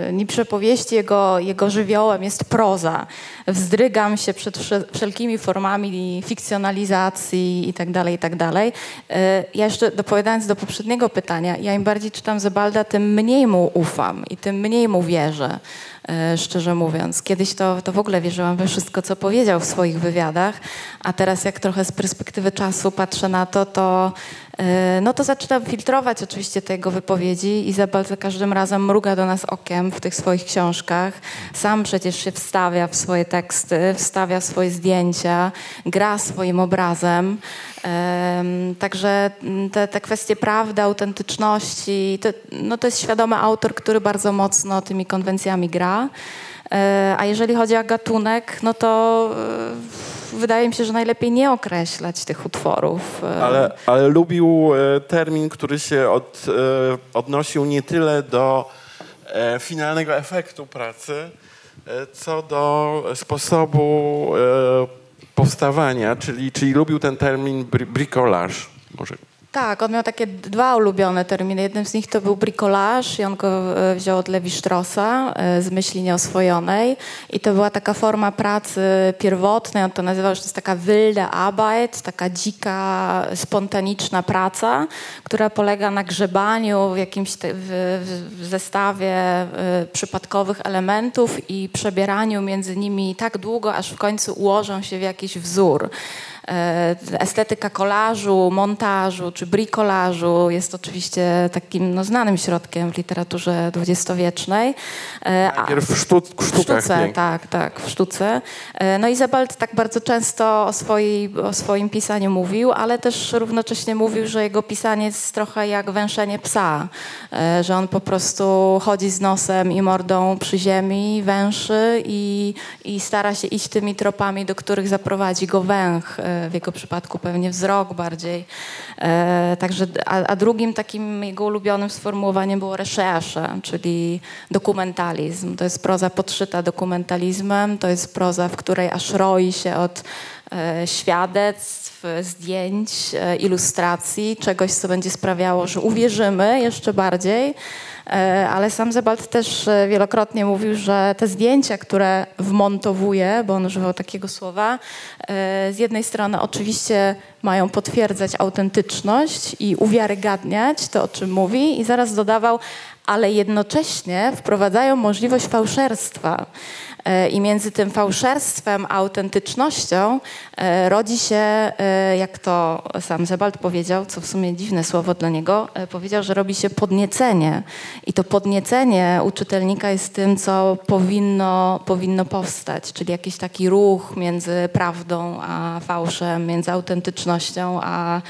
Speaker 3: e, nie pisze powieści, jego, jego żywiołem jest proza. Wzdrygam się przed wsze- wszelkimi formami fikcjonalizacji i tak dalej, i tak. E, Ja jeszcze dopowiadając do poprzedniego pytania, ja im bardziej czytam Zebalda, tym mniej mu ufam i tym mniej mu wierzę. E, Szczerze mówiąc, kiedyś to, to w ogóle wierzyłam we wszystko, co powiedział w swoich wywiadach, a teraz jak trochę z perspektywy czasu patrzę na to, to, no to zaczynam filtrować oczywiście te jego wypowiedzi i za każdym razem mruga do nas okiem w tych swoich książkach. Sam przecież się wstawia w swoje teksty, wstawia swoje zdjęcia, gra swoim obrazem. Em, Także mm, te, te kwestie prawdy, autentyczności, to, no to jest świadomy autor, który bardzo mocno tymi konwencjami gra. E, A jeżeli chodzi o gatunek, no to e, wydaje mi się, że najlepiej nie określać tych utworów. E,
Speaker 1: Ale, ale lubił e, termin, który się od, e, odnosił nie tyle do finalnego efektu pracy, co do sposobu powstawania, czyli, czyli lubił ten termin bri- bricolage. Może
Speaker 3: Tak, on miał takie dwa ulubione terminy. Jednym z nich to był bricolage i on go e, wziął od Levi Straussa e, z myśli nieoswojonej. I to była taka forma pracy pierwotnej. On to nazywał, że to jest taka wilde Arbeit, taka dzika, spontaniczna praca, która polega na grzebaniu w jakimś te, w, w- zestawie e, przypadkowych elementów i przebieraniu między nimi tak długo, aż w końcu ułożą się w jakiś wzór. E, Estetyka kolażu, montażu czy bricolażu jest oczywiście takim no, znanym środkiem w literaturze dwudziestowiecznej. E,
Speaker 1: najpierw w, sztu, w
Speaker 3: w
Speaker 1: sztukach
Speaker 3: sztuce,
Speaker 1: pięknych.
Speaker 3: tak, tak, w sztuce. E, No Izabald tak bardzo często o, o swoim pisaniu mówił, ale też równocześnie mówił, że jego pisanie jest trochę jak węszenie psa, że on po prostu chodzi z nosem i mordą przy ziemi, węszy i, i stara się iść tymi tropami, do których zaprowadzi go węch, w jego przypadku pewnie wzrok bardziej. E, Także, a, a drugim takim jego ulubionym sformułowaniem było recherche, czyli dokumentalizm. To jest proza podszyta dokumentalizmem, to jest proza, w której aż roi się od e, świadectw, zdjęć, e, ilustracji, czegoś, co będzie sprawiało, że uwierzymy jeszcze bardziej. E, Ale sam Zebald też e, wielokrotnie mówił, że te zdjęcia, które wmontowuje, bo on używał takiego słowa, e, z jednej strony oczywiście mają potwierdzać autentyczność i uwiarygadniać to, o czym mówi i zaraz dodawał, ale jednocześnie wprowadzają możliwość fałszerstwa. E, I między tym fałszerstwem a autentycznością e, rodzi się, e, jak to sam Sebald powiedział, co w sumie dziwne słowo dla niego, powiedział, że robi się podniecenie. I to podniecenie u czytelnika jest tym, co powinno, powinno powstać, czyli jakiś taki ruch między prawdą a fałszem, między autentycznością a,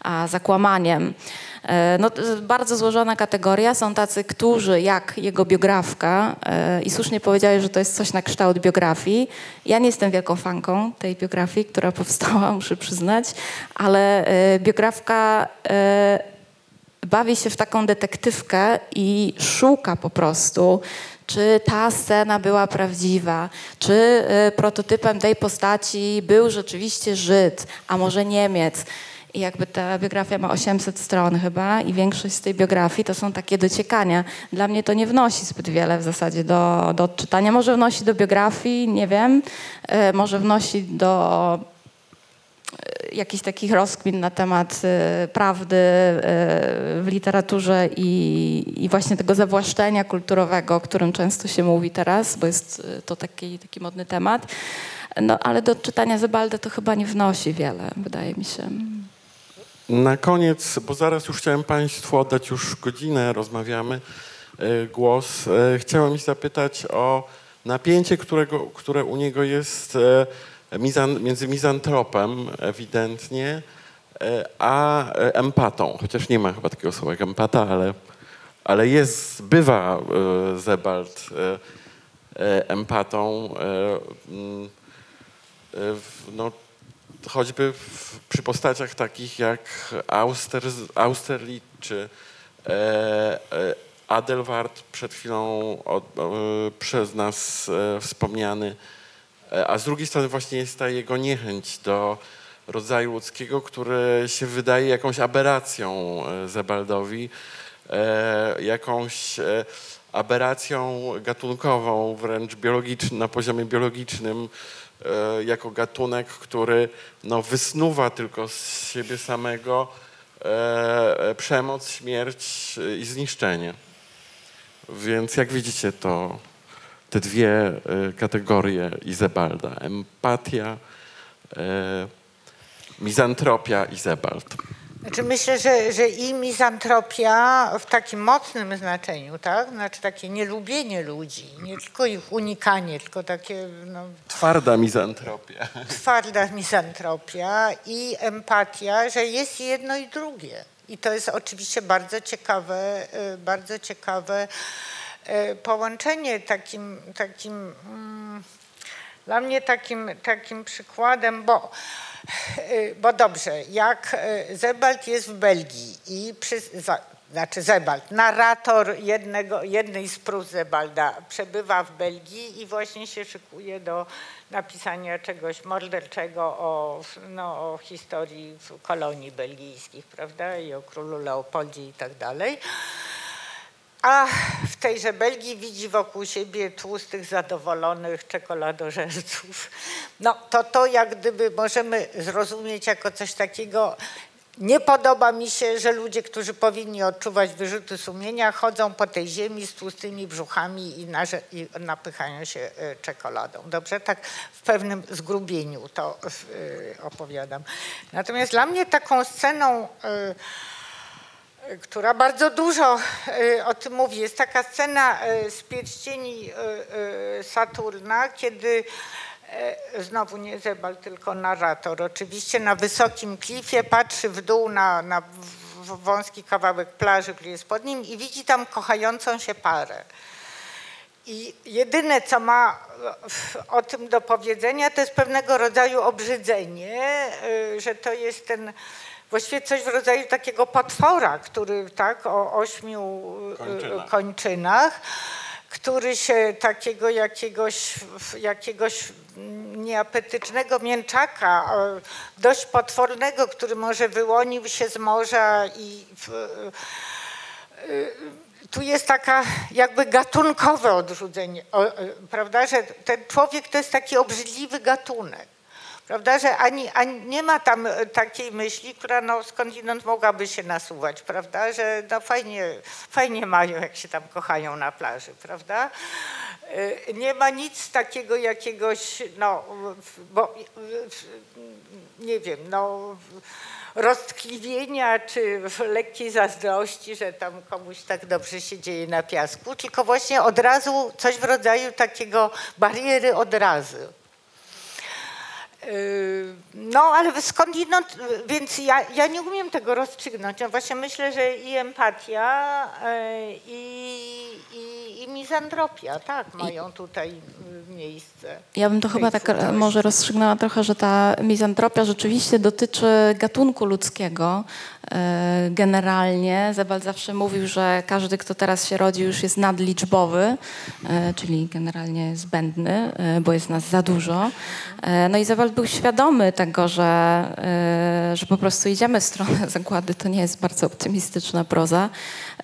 Speaker 3: a zakłamaniem. E, No, bardzo złożona kategoria. Są tacy, którzy, jak jego biografka, e, i słusznie powiedziałeś, że to jest coś na kształt biografii. Ja nie jestem wielką fanką tej biografii, która powstała, muszę przyznać, ale e, biografka bawi się w taką detektywkę i szuka po prostu, czy ta scena była prawdziwa, czy prototypem tej postaci był rzeczywiście Żyd, a może Niemiec. I jakby ta biografia ma 800 stron chyba i większość z tej biografii to są takie dociekania. Dla mnie to nie wnosi zbyt wiele w zasadzie do, do odczytania. Może wnosi do biografii, nie wiem, y, może wnosi do jakichś takich rozkmin na temat y, prawdy y, w literaturze i, i właśnie tego zawłaszczenia kulturowego, o którym często się mówi teraz, bo jest to taki, taki modny temat. No, ale do czytania Zebalda to chyba nie wnosi wiele, wydaje mi się.
Speaker 1: Na koniec, bo zaraz już chciałem Państwu oddać już godzinę, rozmawiamy, e, głos. E, Chciałem zapytać o napięcie, którego, które u niego jest e, między mizantropem ewidentnie, a empatą. Chociaż nie ma chyba takiego słowa jak empata, ale, ale jest, bywa Zebald empatą. no, choćby w, przy postaciach takich jak Auster, Austerlitz czy e, e, Adelwart przed chwilą od, e, przez nas e, wspomniany, e, a z drugiej strony właśnie jest ta jego niechęć do rodzaju ludzkiego, który się wydaje jakąś aberracją Zebaldowi, jakąś aberracją gatunkową, wręcz biologiczną, na poziomie biologicznym, jako gatunek, który no, wysnuwa tylko z siebie samego e, e, przemoc, śmierć e, i zniszczenie. Więc jak widzicie, to te dwie e, kategorie Izebalda. Empatia, e, mizantropia i Zebald.
Speaker 2: Znaczy myślę, że, że i mizantropia w takim mocnym znaczeniu, tak? Znaczy takie nielubienie ludzi, nie tylko ich unikanie, tylko takie no,
Speaker 1: Twarda mizantropia.
Speaker 2: twarda mizantropia i empatia, że jest jedno i drugie. I to jest oczywiście bardzo ciekawe, y, bardzo ciekawe y, połączenie takim, takim mm, dla mnie takim, takim przykładem, bo, bo dobrze, jak y, Zebald jest w Belgii i przy, znaczy Zebald, narrator jednego, jednej z prób Zebalda przebywa w Belgii i właśnie się szykuje do napisania czegoś morderczego o, no, o historii kolonii belgijskich, prawda, i o królu Leopoldzie i tak dalej. A w tejże Belgii widzi wokół siebie tłustych, zadowolonych czekoladożerców. No to to jak gdyby możemy zrozumieć jako coś takiego. Nie podoba mi się, że ludzie, którzy powinni odczuwać wyrzuty sumienia, chodzą po tej ziemi z tłustymi brzuchami i, narze- i napychają się e, czekoladą. Dobrze? Tak w pewnym zgrubieniu to e, opowiadam. Natomiast dla mnie taką sceną e, która bardzo dużo e, o tym mówi. Jest taka scena e, z pierścieni e, Saturna, kiedy znowu nie Zebal, tylko narrator, oczywiście na wysokim klifie patrzy w dół na, na wąski kawałek plaży, który jest pod nim i widzi tam kochającą się parę. I jedyne, co ma o tym do powiedzenia, to jest pewnego rodzaju obrzydzenie, y, że to jest ten właściwie coś w rodzaju takiego potwora, który tak o ośmiu y,
Speaker 1: Kończynach.
Speaker 2: kończynach, który się takiego jakiegoś, jakiegoś nieapetycznego mięczaka, dość potwornego, który może wyłonił się z morza i w, tu jest taka jakby gatunkowe odrzucenie, prawda, że ten człowiek to jest taki obrzydliwy gatunek, Prawda, że ani, ani nie ma tam e, takiej myśli, która no skądinąd mogłaby się nasuwać, prawda, że no fajnie, fajnie mają, jak się tam kochają na plaży, prawda. E, Nie ma nic takiego jakiegoś, no, bo nie wiem, no roztkliwienia czy lekkiej zazdrości, że tam komuś tak dobrze się dzieje na piasku, tylko właśnie od razu coś w rodzaju takiego bariery od razu. Yy, No, ale skądinąd, więc ja, ja nie umiem tego rozstrzygnąć. Ja właśnie myślę, że i empatia, yy, i, i, i mizantropia, tak, mają tutaj yy, miejsce.
Speaker 3: Ja bym to chyba tak e,
Speaker 2: twórczości.
Speaker 3: może rozstrzygnęła trochę, że ta mizantropia rzeczywiście dotyczy gatunku ludzkiego. E, Generalnie Zebald zawsze mówił, że każdy, kto teraz się rodzi, już jest nadliczbowy, e, czyli generalnie zbędny, e, bo jest nas za dużo. No i Zebald był świadomy tego, że, że po prostu idziemy w stronę zagłady. To nie jest bardzo optymistyczna proza.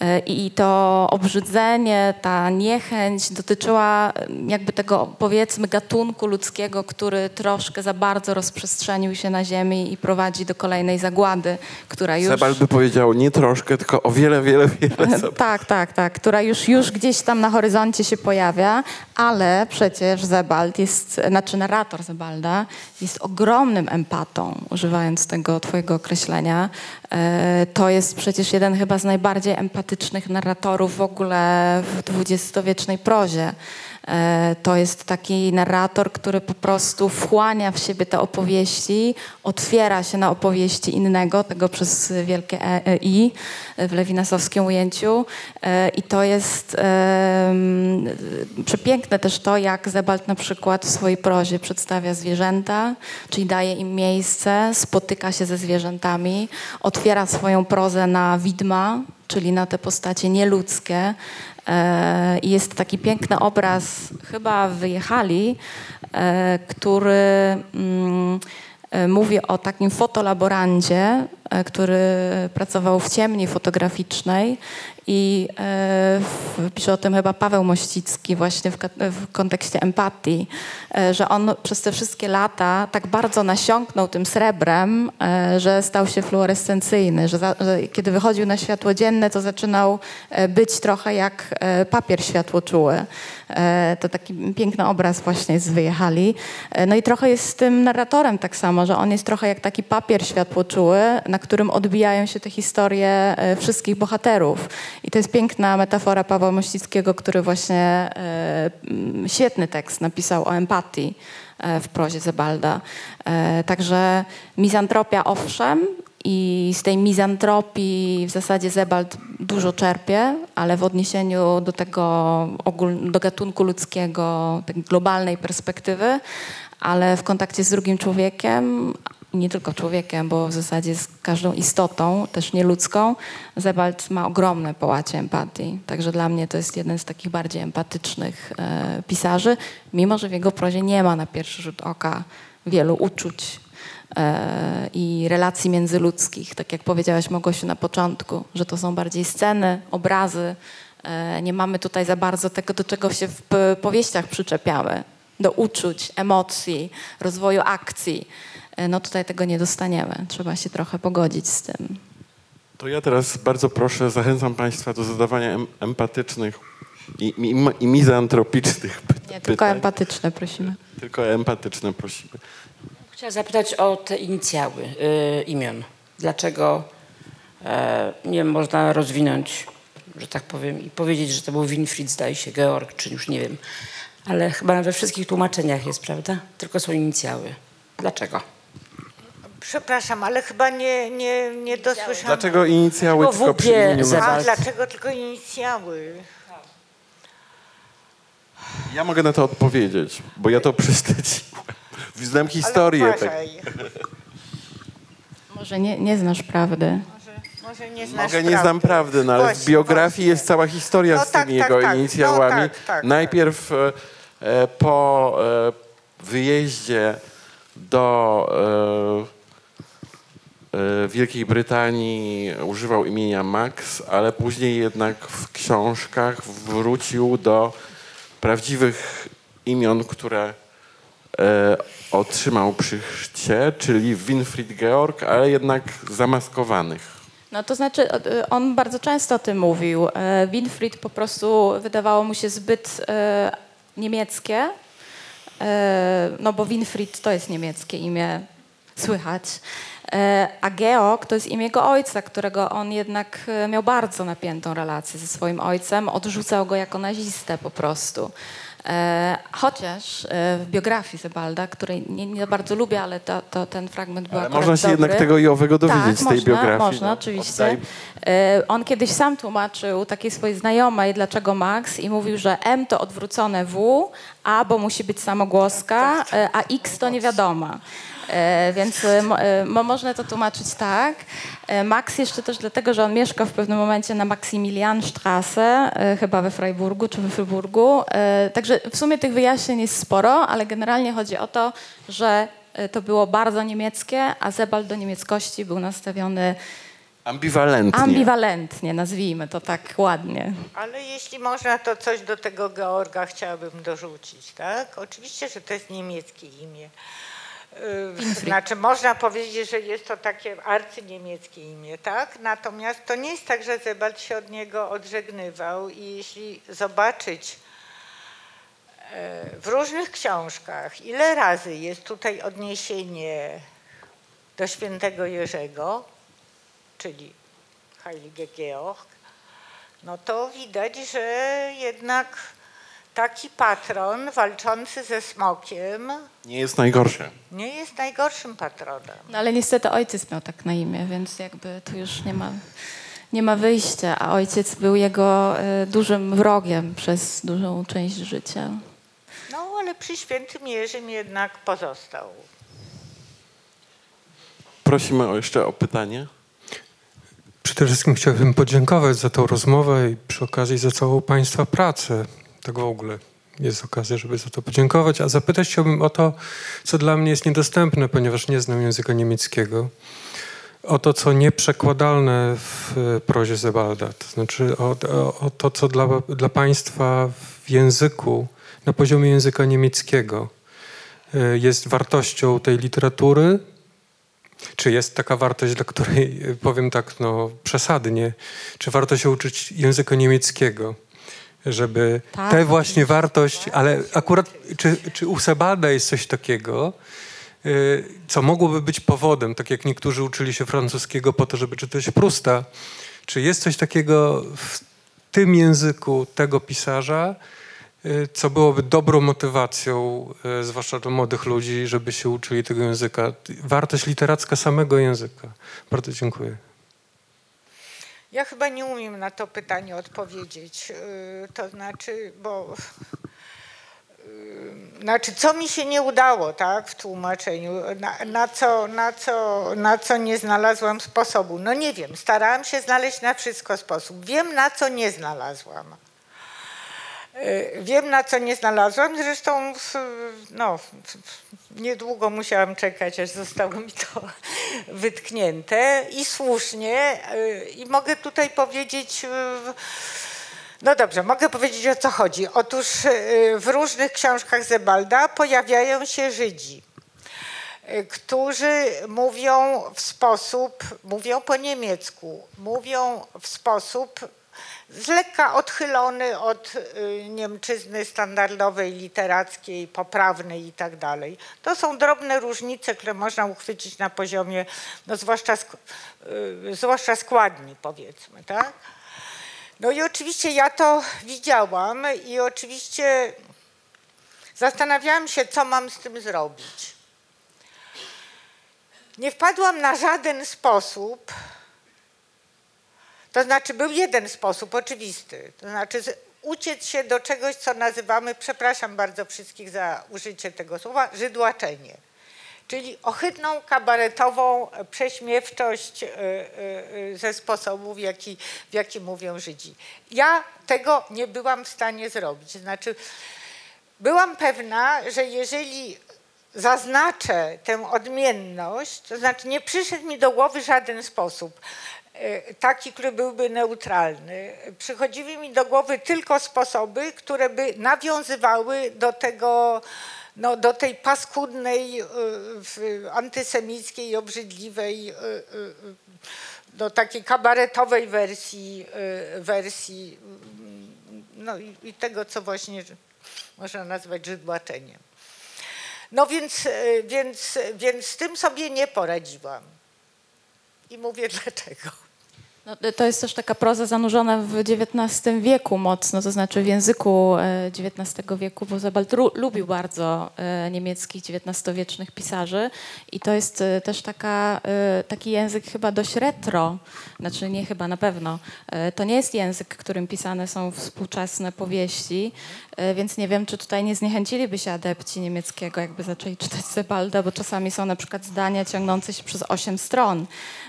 Speaker 3: E, I to obrzydzenie, ta niechęć dotyczyła e, jakby tego powiedzmy gatunku ludzkiego, który troszkę za bardzo rozprzestrzenił się na ziemi i prowadzi do kolejnej zagłady, która już...
Speaker 1: Sebald by powiedział nie troszkę, tylko o wiele, wiele, wiele. za-
Speaker 3: Tak, tak, tak, która już, już gdzieś tam na horyzoncie się pojawia, ale przecież Zebald jest, znaczy narrator Zebalda jest ogromnym empatą, używając tego twojego określenia. E, To jest przecież jeden chyba z najbardziej empatycznych narratorów w ogóle w dwudziestowiecznej prozie. E, To jest taki narrator, który po prostu wchłania w siebie te opowieści, otwiera się na opowieści innego, tego przez wielkie e, e, I w lewinasowskim ujęciu. E, I to jest przepiękne też to, jak Zebald na przykład w swojej prozie przedstawia zwierzęta, czyli daje im miejsce, spotyka się ze zwierzętami, otwiera swoją prozę na widma, czyli na te postacie nieludzkie. E, I jest taki piękny obraz, chyba wyjechali, e, który mm, e, mówi o takim fotolaborandzie, który pracował w ciemni fotograficznej i e, pisze o tym chyba Paweł Mościcki właśnie w, w kontekście empatii, e, że on przez te wszystkie lata tak bardzo nasiąknął tym srebrem, e, że stał się fluorescencyjny, że, za, że kiedy wychodził na światło dzienne, to zaczynał e, być trochę jak e, papier światłoczuły. E, To taki piękny obraz właśnie z Wyjechali. No i trochę jest z tym narratorem tak samo, że on jest trochę jak taki papier światłoczuły, na którym odbijają się te historie wszystkich bohaterów. I to jest piękna metafora Pawła Mościckiego, który właśnie e, świetny tekst napisał o empatii e, w prozie Zebalda. E, Także mizantropia owszem, i z tej mizantropii w zasadzie Zebald dużo czerpie, ale w odniesieniu do tego ogól, do gatunku ludzkiego, tej globalnej perspektywy, ale w kontakcie z drugim człowiekiem, nie tylko człowiekiem, bo w zasadzie z każdą istotą, też nieludzką, Zebald ma ogromne połacie empatii. Także dla mnie to jest jeden z takich bardziej empatycznych e, pisarzy, mimo że w jego prozie nie ma na pierwszy rzut oka wielu uczuć e, i relacji międzyludzkich, tak jak powiedziałaś Mogosiu na początku, że to są bardziej sceny, obrazy. E, Nie mamy tutaj za bardzo tego, do czego się w powieściach przyczepiamy, do uczuć, emocji, rozwoju akcji. E, No tutaj tego nie dostaniemy. Trzeba się trochę pogodzić z tym.
Speaker 1: To ja teraz bardzo proszę, zachęcam Państwa do zadawania em, empatycznych i, i, i mizantropicznych py-
Speaker 3: Nie, tylko
Speaker 1: pytań.
Speaker 3: empatyczne prosimy.
Speaker 1: Tylko empatyczne prosimy.
Speaker 4: Chciałam zapytać o te inicjały y, imion. Dlaczego, e, nie można rozwinąć, że tak powiem, i powiedzieć, że to był Winfried, zdaje się, Georg, czy już nie wiem. Ale chyba we wszystkich tłumaczeniach jest, prawda? Tylko są inicjały. Dlaczego?
Speaker 2: Przepraszam, ale chyba nie, nie, nie dosłyszałam.
Speaker 1: Dlaczego inicjały
Speaker 4: Dlaczego
Speaker 1: tylko przy imieniu?
Speaker 2: A dlaczego tylko inicjały?
Speaker 1: Ja mogę na to odpowiedzieć, bo ja to prześledziłem. Znam historię.
Speaker 2: Ale
Speaker 1: Tak.
Speaker 2: uważaj,
Speaker 3: Może nie, nie znasz prawdy.
Speaker 2: może, może nie znasz
Speaker 1: Mogę nie znam prawdy, no ale w
Speaker 2: Właśnie,
Speaker 1: biografii
Speaker 2: właśnie.
Speaker 1: jest cała historia
Speaker 2: No
Speaker 1: z
Speaker 2: tak,
Speaker 1: tymi
Speaker 2: tak,
Speaker 1: jego
Speaker 2: tak. No
Speaker 1: inicjałami.
Speaker 2: tak, tak,
Speaker 1: Najpierw e, e, po e, wyjeździe do e, e, Wielkiej Brytanii używał imienia Max, ale później jednak w książkach wrócił do prawdziwych imion, które e, otrzymał przy chrzcie, czyli Winfried Georg, ale jednak zamaskowanych.
Speaker 3: No to znaczy, y, on bardzo często o tym mówił. E, Winfried po prostu wydawało mu się zbyt e, niemieckie, e, no bo Winfried to jest niemieckie imię, słychać. E, a Georg to jest imię jego ojca, którego on jednak e, miał bardzo napiętą relację ze swoim ojcem, odrzucał go jako nazistę po prostu. E, chociaż w biografii Zebalda, której nie, nie bardzo lubię, ale to, to ten fragment był
Speaker 1: Ale
Speaker 3: akurat
Speaker 1: można się
Speaker 3: dobry.
Speaker 1: jednak tego i owego dowiedzieć
Speaker 3: tak,
Speaker 1: z tej
Speaker 3: można,
Speaker 1: biografii.
Speaker 3: Można,
Speaker 1: No,
Speaker 3: oczywiście.
Speaker 1: oddaj-
Speaker 3: On kiedyś sam tłumaczył takiej swojej znajomej, dlaczego Max, i mówił, że M to odwrócone W, A, bo musi być samogłoska, e, a X to nie wiadomo. E, więc e, mo, e, mo, można to tłumaczyć tak. Max jeszcze też dlatego, że on mieszka w pewnym momencie na Maximilianstraße, e, chyba we Freiburgu czy we Freiburgu. Także w sumie tych wyjaśnień jest sporo, ale generalnie chodzi o to, że to było bardzo niemieckie, a Zebald do niemieckości był nastawiony
Speaker 1: Ambiwalentnie.
Speaker 3: ambiwalentnie, nazwijmy to tak ładnie.
Speaker 2: Ale jeśli można, to coś do tego Georga chciałabym dorzucić, tak? Oczywiście, że to jest niemieckie imię. Yy, Znaczy, można powiedzieć, że jest to takie arcyniemieckie imię, tak? Natomiast to nie jest tak, że Zebald się od niego odżegnywał i jeśli zobaczyć e, w różnych książkach, ile razy jest tutaj odniesienie do świętego Jerzego, czyli Heilige Georg, no to widać, że jednak taki patron walczący ze smokiem
Speaker 1: Nie jest najgorsze.
Speaker 2: nie jest najgorszym patronem.
Speaker 3: No ale niestety ojciec miał tak na imię, więc jakby tu już nie ma, nie ma wyjścia, a ojciec był jego e, dużym wrogiem przez dużą część życia.
Speaker 2: No ale przy świętym Jerzym jednak pozostał.
Speaker 1: Prosimy o jeszcze o pytanie.
Speaker 5: Przede wszystkim chciałbym podziękować za tą rozmowę i przy okazji za całą Państwa pracę. Tak w ogóle jest okazja, żeby za to podziękować. A zapytać chciałbym o to, co dla mnie jest niedostępne, ponieważ nie znam języka niemieckiego. O to, co nieprzekładalne w e, prozie Zebalda. To znaczy o, o, o to, co dla, dla Państwa w języku, na poziomie języka niemieckiego e, jest wartością tej literatury, czy jest taka wartość, dla której e, powiem tak no, przesadnie, czy warto się uczyć języka niemieckiego, żeby
Speaker 3: Tak,
Speaker 5: tę właśnie wartość, ale akurat czy, czy u Sebalda jest coś takiego, y, co mogłoby być powodem, tak jak niektórzy uczyli się francuskiego po to, żeby czytać Prusta, czy jest coś takiego w tym języku tego pisarza, y, co byłoby dobrą motywacją, y, zwłaszcza dla młodych ludzi, żeby się uczyli tego języka. Wartość literacka samego języka. Bardzo dziękuję.
Speaker 2: Ja chyba nie umiem na to pytanie odpowiedzieć. Yy, To znaczy, bo yy, znaczy, co mi się nie udało, tak, w tłumaczeniu, na, na, co, na, co, na co nie znalazłam sposobu. No nie wiem, starałam się znaleźć na wszystko sposób. Wiem, na co nie znalazłam. Yy, Wiem, na co nie znalazłam, zresztą no, niedługo musiałam czekać, aż zostało mi to wytknięte i słusznie. yy, I mogę tutaj powiedzieć, yy, no dobrze, mogę powiedzieć o co chodzi. Otóż yy, w różnych książkach Zebalda pojawiają się Żydzi y, którzy mówią w sposób, mówią po niemiecku, mówią w sposób z lekka odchylony od y, Niemczyzny standardowej, literackiej, poprawnej i tak dalej. To są drobne różnice, które można uchwycić na poziomie, no zwłaszcza, sk- y, zwłaszcza składni powiedzmy, tak? No i oczywiście ja to widziałam i oczywiście zastanawiałam się, co mam z tym zrobić. Nie wpadłam na żaden sposób, to znaczy był jeden sposób oczywisty, to znaczy uciec się do czegoś, co nazywamy, przepraszam bardzo wszystkich za użycie tego słowa, żydłaczenie. Czyli ohydną, kabaretową e, prześmiewczość e, e, ze sposobu, w jaki, w jaki mówią Żydzi. Ja tego nie byłam w stanie zrobić. Znaczy, byłam pewna, że jeżeli zaznaczę tę odmienność, to znaczy nie przyszedł mi do głowy żaden sposób taki, który byłby neutralny. Przychodziły mi do głowy tylko sposoby, które by nawiązywały do tego, no, do tej paskudnej, w- antysemickiej, obrzydliwej, y, do takiej kabaretowej wersji, wersji mm, no i, tego, co właśnie można nazwać żydłaczeniem. No więc, więc, więc z tym sobie nie poradziłam. I mówię dlaczego.
Speaker 3: No, to jest też taka proza zanurzona w XIX wieku mocno, to znaczy w języku e, XIX wieku, bo ru- lubił bardzo e, niemieckich XIX-wiecznych pisarzy i to jest e, też taka, e, taki język chyba dość retro, znaczy nie chyba, na pewno. E, To nie jest język, którym pisane są współczesne powieści, e, więc nie wiem, czy tutaj nie zniechęciliby się adepci niemieckiego, jakby zaczęli czytać Sebalda, bo czasami są na przykład zdania ciągnące się przez osiem stron.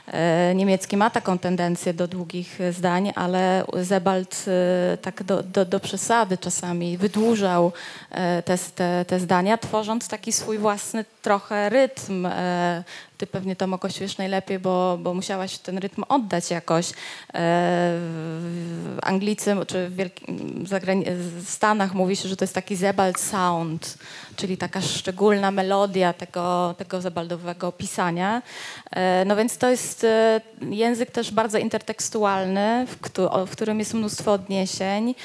Speaker 3: E, Niemiecki ma taką tendencję do długich e, zdań, ale Sebald e, tak do, do, do przesady czasami wydłużał te, te, te zdania, tworząc taki swój własny trochę rytm. Ty pewnie to mogłaś wiesz najlepiej, bo, bo musiałaś ten rytm oddać jakoś. E, W Anglicy czy w wielkim w Stanach mówi się, że to jest taki Sebald sound, czyli taka szczególna melodia tego, tego zebaldowego pisania. E, No więc to jest e, język też bardzo intertekstualny, w, którym jest mnóstwo odniesień,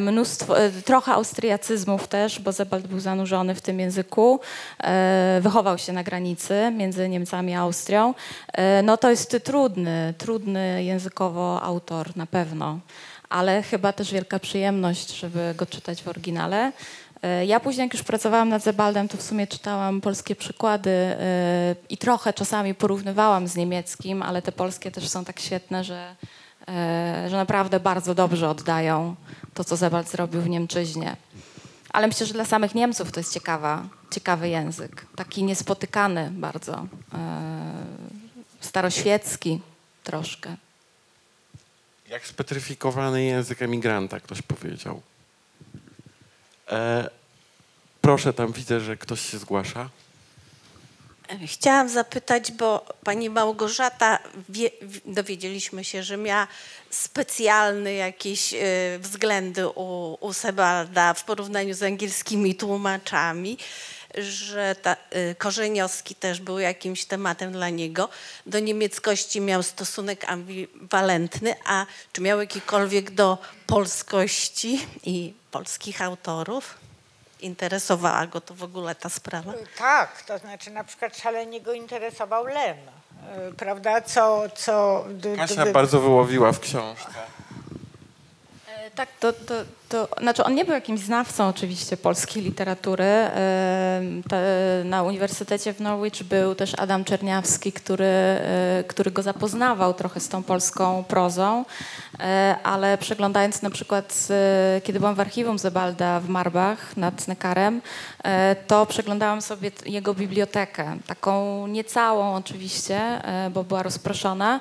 Speaker 3: mnóstwo, trochę austriacyzmów też, bo Sebald był zanurzony w tym języku. Wychował się na granicy między Niemcami a Austrią. E, No to jest trudny, trudny językowo autor na pewno, ale chyba też wielka przyjemność, żeby go czytać w oryginale. E, Ja później, jak już pracowałam nad Zebaldem, to w sumie czytałam polskie przykłady e, i trochę czasami porównywałam z niemieckim, ale te polskie też są tak świetne, że, że naprawdę bardzo dobrze oddają to, co Zebald zrobił w Niemczyźnie. Ale myślę, że dla samych Niemców to jest ciekawa, ciekawy język. Taki niespotykany bardzo. E, staroświecki troszkę.
Speaker 1: Jak spetryfikowany język emigranta, ktoś powiedział. E, proszę, tam widzę, że ktoś się zgłasza.
Speaker 6: Chciałam zapytać, bo pani Małgorzata, wie, dowiedzieliśmy się, że miała specjalne jakieś e, względy u, u Sebalda w porównaniu z angielskimi tłumaczami, że ta, e, Korzeniowski też był jakimś tematem dla niego. Do niemieckości miał stosunek ambiwalentny, a czy miał jakikolwiek do polskości i polskich autorów? Interesowała go to w ogóle ta sprawa?
Speaker 2: Tak, to znaczy na przykład szalenie go interesował Lem, y, prawda, co... co
Speaker 1: Kasia bardzo wyłowiła w książce.
Speaker 3: E, Tak, to, to, to znaczy on nie był jakimś znawcą oczywiście polskiej literatury. Te, na Uniwersytecie w Norwich był też Adam Czerniawski, który, e, który go zapoznawał trochę z tą polską prozą, E, ale przeglądając na przykład, e, kiedy byłam w archiwum Zebalda w Marbach nad Nekarem, to przeglądałam sobie jego bibliotekę, taką niecałą oczywiście, bo była rozproszona.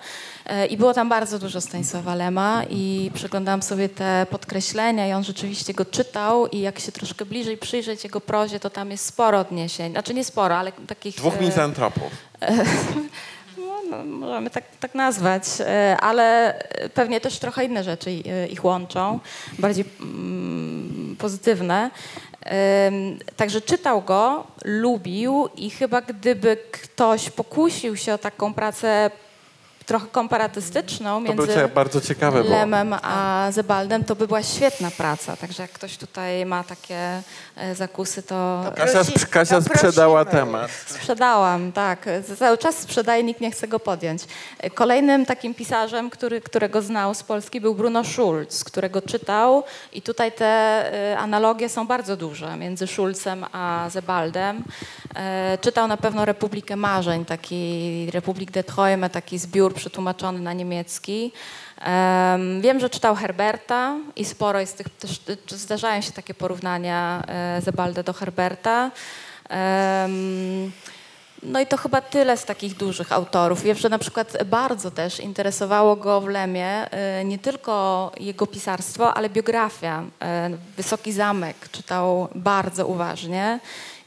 Speaker 3: I było tam bardzo dużo Stanisława Lema i przeglądałam sobie te podkreślenia i on rzeczywiście go czytał i jak się troszkę bliżej przyjrzeć jego prozie, to tam jest sporo odniesień, znaczy nie sporo, ale takich...
Speaker 1: Dwóch
Speaker 3: e,
Speaker 1: mizantropów.
Speaker 3: no, no, możemy tak, tak nazwać, e, ale pewnie też trochę inne rzeczy e, ich łączą, bardziej mm, pozytywne. Także czytał go, lubił i chyba gdyby ktoś pokusił się o taką pracę trochę komparatystyczną
Speaker 1: To
Speaker 3: między
Speaker 1: bardzo ciekawe, bo
Speaker 3: Lemem a Zebaldem, to by była świetna praca. Także jak ktoś tutaj ma takie e, zakusy, to
Speaker 1: Kasia,
Speaker 2: Prosi-
Speaker 1: sprz- Kasia
Speaker 2: no
Speaker 1: sprzedała temat.
Speaker 3: Sprzedałam, tak. Cały czas sprzedaję, nikt nie chce go podjąć. Kolejnym takim pisarzem, który, którego znał z Polski był Bruno Schulz, którego czytał i tutaj te y, analogie są bardzo duże między Schulzem a Zebaldem. E, Czytał na pewno Republikę Marzeń, taki Republik de Träume, taki zbiór przetłumaczony na niemiecki. Em, Wiem, że czytał Herberta i sporo jest tych, też, zdarzają się takie porównania e, Zebalda do Herberta. No i to chyba tyle z takich dużych autorów. Wiem, że na przykład bardzo też interesowało go w Lemie e, nie tylko jego pisarstwo, ale biografia. E, Wysoki Zamek czytał bardzo uważnie.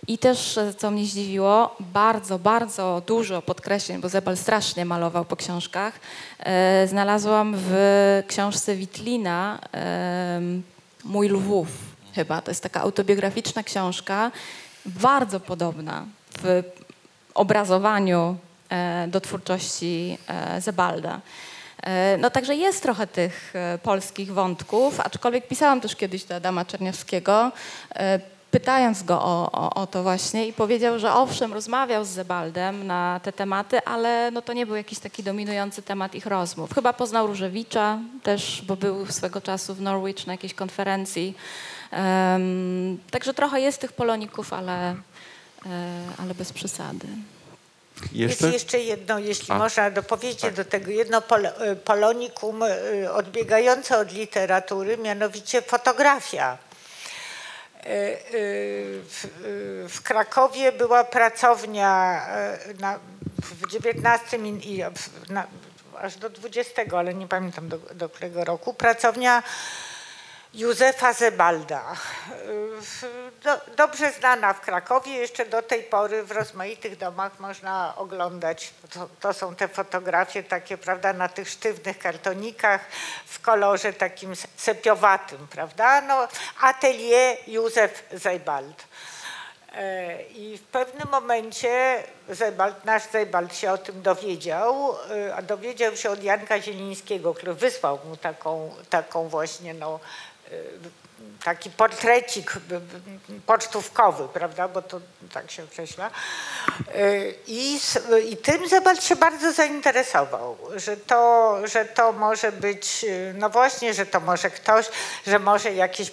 Speaker 3: I też, e, co mnie zdziwiło, bardzo, bardzo dużo podkreśleń, bo Zebal strasznie malował po książkach, e, znalazłam w książce Witlina em, Mój Lwów chyba. To jest taka autobiograficzna książka bardzo podobna w obrazowaniu e, do twórczości e, Zebalda. E, No także jest trochę tych e, polskich wątków, aczkolwiek pisałam też kiedyś do Adama Czerniowskiego, e, pytając go o, o, o to właśnie i powiedział, że owszem, rozmawiał z Zebaldem na te tematy, ale no to nie był jakiś taki dominujący temat ich rozmów. Chyba poznał Różewicza też, bo był swego czasu w Norwich na jakiejś konferencji. Em, także trochę jest tych poloników, ale, e, ale bez przesady.
Speaker 1: Jeszcze?
Speaker 2: Jest jeszcze jedno, jeśli
Speaker 1: A.
Speaker 2: można dopowiedzieć do tego, jedno pol, y, polonikum y, odbiegające od literatury, mianowicie fotografia. Y, y, W, y, w Krakowie była pracownia na, w XIX i na, aż do XX, ale nie pamiętam do, do którego roku, pracownia Józefa Zebalda. Do, dobrze znana w Krakowie, jeszcze do tej pory w rozmaitych domach można oglądać. To, to są te fotografie takie, prawda, na tych sztywnych kartonikach w kolorze takim sepiowatym, prawda? No, atelier Józef Zebald. E, I w pewnym momencie Zebald, nasz Zebald się o tym dowiedział, e, a dowiedział się od Janka Zielińskiego, który wysłał mu taką, taką właśnie no, taki portrecik pocztówkowy, prawda, bo to tak się określa. E, I, I tym Zebald się bardzo zainteresował, że to, że to może być, e, no właśnie, że to może ktoś, że może jakieś,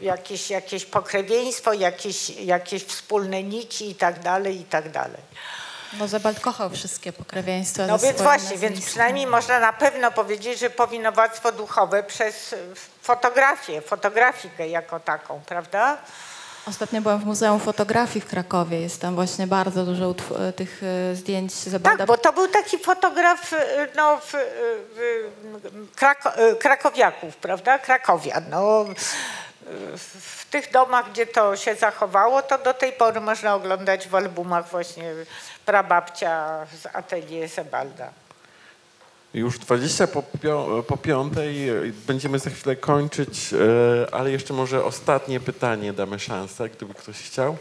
Speaker 2: jakieś, jakieś pokrewieństwo, jakieś, jakieś wspólne nici i tak dalej, i tak dalej.
Speaker 3: No Zebald kochał wszystkie pokrewieństwa.
Speaker 2: No więc właśnie, więc przynajmniej można na pewno powiedzieć, że powinowactwo duchowe przez e, fotografię, fotografikę jako taką, prawda?
Speaker 3: Ostatnio byłam w Muzeum Fotografii w Krakowie. Jest tam właśnie bardzo dużo utw- tych e, zdjęć Zebalda.
Speaker 2: Tak, bo to był taki fotograf e, no, w, w, Krako, e, krakowiaków, prawda? Krakowian. No, e, w tych domach, gdzie to się zachowało, to do tej pory można oglądać w albumach właśnie prababcia z atelier Sebalda.
Speaker 1: Już 20 po, pio, po piątej e, będziemy za chwilę kończyć, e, ale jeszcze może ostatnie pytanie damy szansę, gdyby ktoś chciał.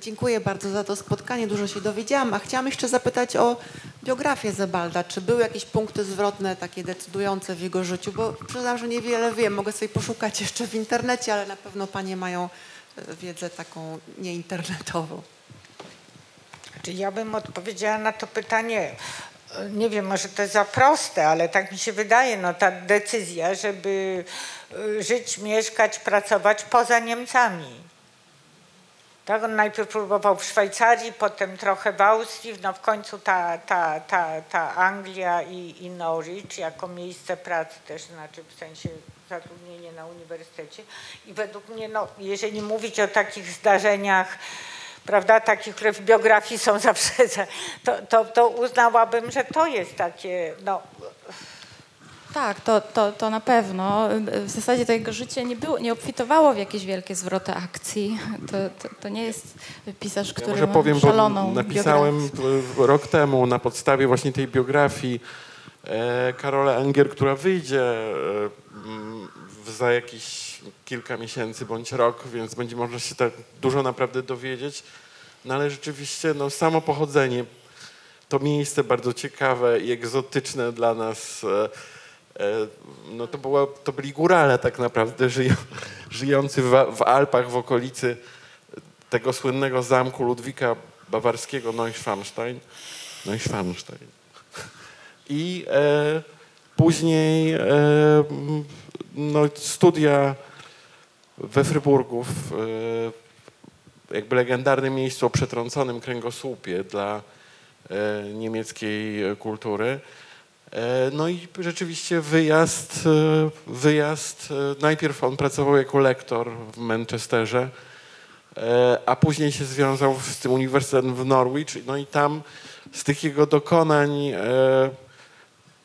Speaker 7: Dziękuję bardzo za to spotkanie, dużo się dowiedziałam. A chciałam jeszcze zapytać o biografię Zebalda. Czy były jakieś punkty zwrotne, takie decydujące w jego życiu? Bo przyznam, że niewiele wiem, mogę sobie poszukać jeszcze w internecie, ale na pewno panie mają e, wiedzę taką nieinternetową.
Speaker 2: Ja bym odpowiedziała na to pytanie, e, nie wiem, może to jest za proste, ale tak mi się wydaje, no ta decyzja, żeby e, żyć, mieszkać, pracować poza Niemcami. Tak, on najpierw próbował w Szwajcarii, potem trochę w Austrii, no w końcu ta, ta, ta, ta Anglia i, i Norwich jako miejsce pracy też, znaczy w sensie zatrudnienie na uniwersytecie. I według mnie, no, jeżeli mówić o takich zdarzeniach, prawda, takich, które w biografii są zawsze, za- to, to, to uznałabym, że to jest takie, no,
Speaker 3: Tak, to, to, to na pewno. W zasadzie to jego życie nie, było, nie obfitowało w jakieś wielkie zwroty akcji. To, to, to nie jest pisarz,
Speaker 1: Ja
Speaker 3: który
Speaker 1: może
Speaker 3: ma
Speaker 1: powiem,
Speaker 3: szaloną
Speaker 1: napisałem
Speaker 3: biografię.
Speaker 1: rok temu na podstawie właśnie tej biografii e, Karola Enger, która wyjdzie e, w- za jakieś kilka miesięcy bądź rok, więc będzie można się tak dużo naprawdę dowiedzieć. No ale rzeczywiście no, samo pochodzenie, to miejsce bardzo ciekawe i egzotyczne dla nas. E, e, no to, było, to byli górale tak naprawdę, żyją, żyjący w, w Alpach w okolicy tego słynnego zamku Ludwika Bawarskiego Neuschwanstein. Neuschwanstein. I e, później e, no, studia we Fryburgu, w e, jakby legendarnym miejscu o przetrąconym kręgosłupie dla e, niemieckiej kultury. E, No i rzeczywiście wyjazd, wyjazd, najpierw on pracował jako lektor w Manchesterze, a później się związał z tym uniwersytetem w Norwich, no i tam z tych jego dokonań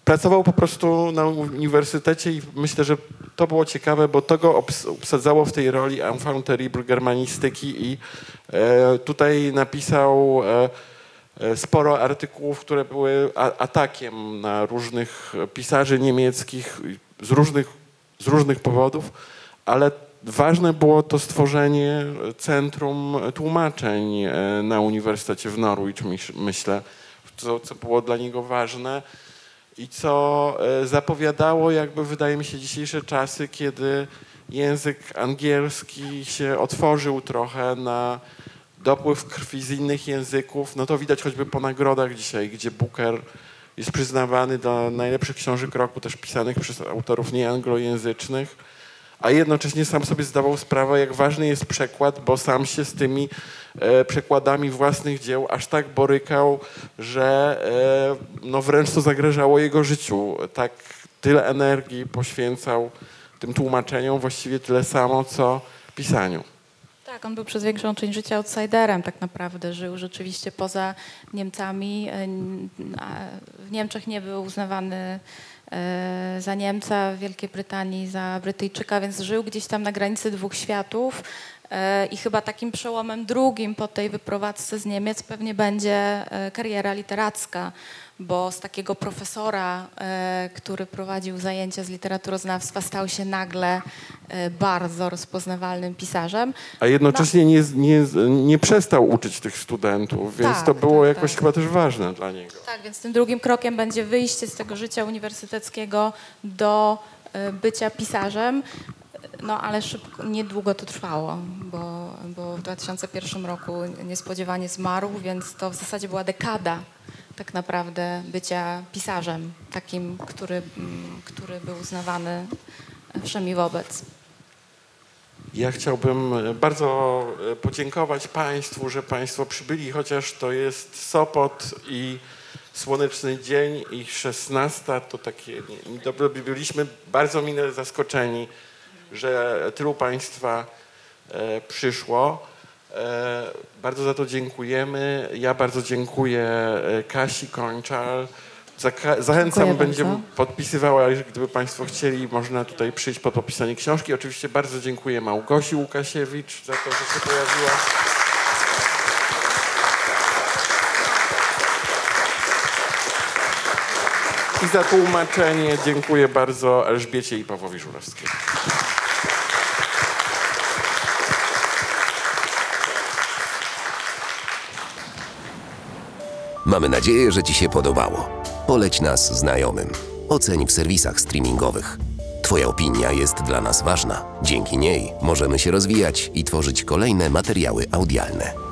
Speaker 1: pracował po prostu na uniwersytecie i myślę, że to było ciekawe, bo to go obs- obsadzało w tej roli enfant terrible germanistyki i e, tutaj napisał e, e, sporo artykułów, które były a- atakiem na różnych pisarzy niemieckich z różnych, z różnych powodów, ale ważne było to stworzenie centrum tłumaczeń e, na Uniwersytecie w Norwich, myśl- myślę, co, co było dla niego ważne i co e, zapowiadało jakby wydaje mi się dzisiejsze czasy, kiedy język angielski się otworzył trochę na dopływ krwi z innych języków. No to widać choćby po nagrodach dzisiaj, gdzie Booker jest przyznawany do najlepszych książek roku, też pisanych przez autorów nieanglojęzycznych, a jednocześnie sam sobie zdawał sprawę, jak ważny jest przekład, bo sam się z tymi e, przekładami własnych dzieł aż tak borykał, że e, no wręcz to zagrażało jego życiu. Tak tyle energii poświęcał tym tłumaczeniom, właściwie tyle samo, co pisaniu.
Speaker 3: Tak, on był przez większą część życia outsiderem tak naprawdę. Żył rzeczywiście poza Niemcami. E, W Niemczech nie był uznawany za Niemca, w Wielkiej Brytanii za Brytyjczyka, więc żył gdzieś tam na granicy dwóch światów. E, I chyba takim przełomem drugim po tej wyprowadzce z Niemiec pewnie będzie e, kariera literacka, bo z takiego profesora, e, który prowadził zajęcia z literaturoznawstwa, stał się nagle e, bardzo rozpoznawalnym pisarzem.
Speaker 1: A jednocześnie nie, nie, nie przestał uczyć tych studentów, więc
Speaker 3: Tak,
Speaker 1: to było
Speaker 3: tak,
Speaker 1: jakoś
Speaker 3: tak.
Speaker 1: chyba też ważne dla niego.
Speaker 3: Tak, więc tym drugim krokiem będzie wyjście z tego życia uniwersyteckiego do e, bycia pisarzem. No ale szybko, niedługo to trwało, bo, bo w 2001 roku niespodziewanie zmarł, więc to w zasadzie była dekada tak naprawdę bycia pisarzem, takim, który, mm, który był uznawany wszemi wobec.
Speaker 1: Ja chciałbym e, bardzo e, podziękować Państwu, że Państwo przybyli, chociaż to jest Sopot i słoneczny dzień i 16, to takie, dobrze by byliśmy bardzo mile zaskoczeni, że tylu Państwa e, przyszło. E, bardzo za to dziękujemy. Ja bardzo dziękuję e, Kasi Kończal. Zachęcam,
Speaker 3: Dziękuję
Speaker 1: będziemy
Speaker 3: bardzo.
Speaker 1: podpisywała, gdyby Państwo chcieli, można tutaj przyjść po podpisanie książki. Oczywiście bardzo dziękuję Małgosi Łukasiewicz za to, że się pojawiła. I za tłumaczenie dziękuję bardzo Elżbiecie i Pawłowi Żurawskiemu.
Speaker 8: Mamy nadzieję, że Ci się podobało. Poleć nas znajomym. Oceń w serwisach streamingowych. Twoja opinia jest dla nas ważna. Dzięki niej możemy się rozwijać i tworzyć kolejne materiały audialne.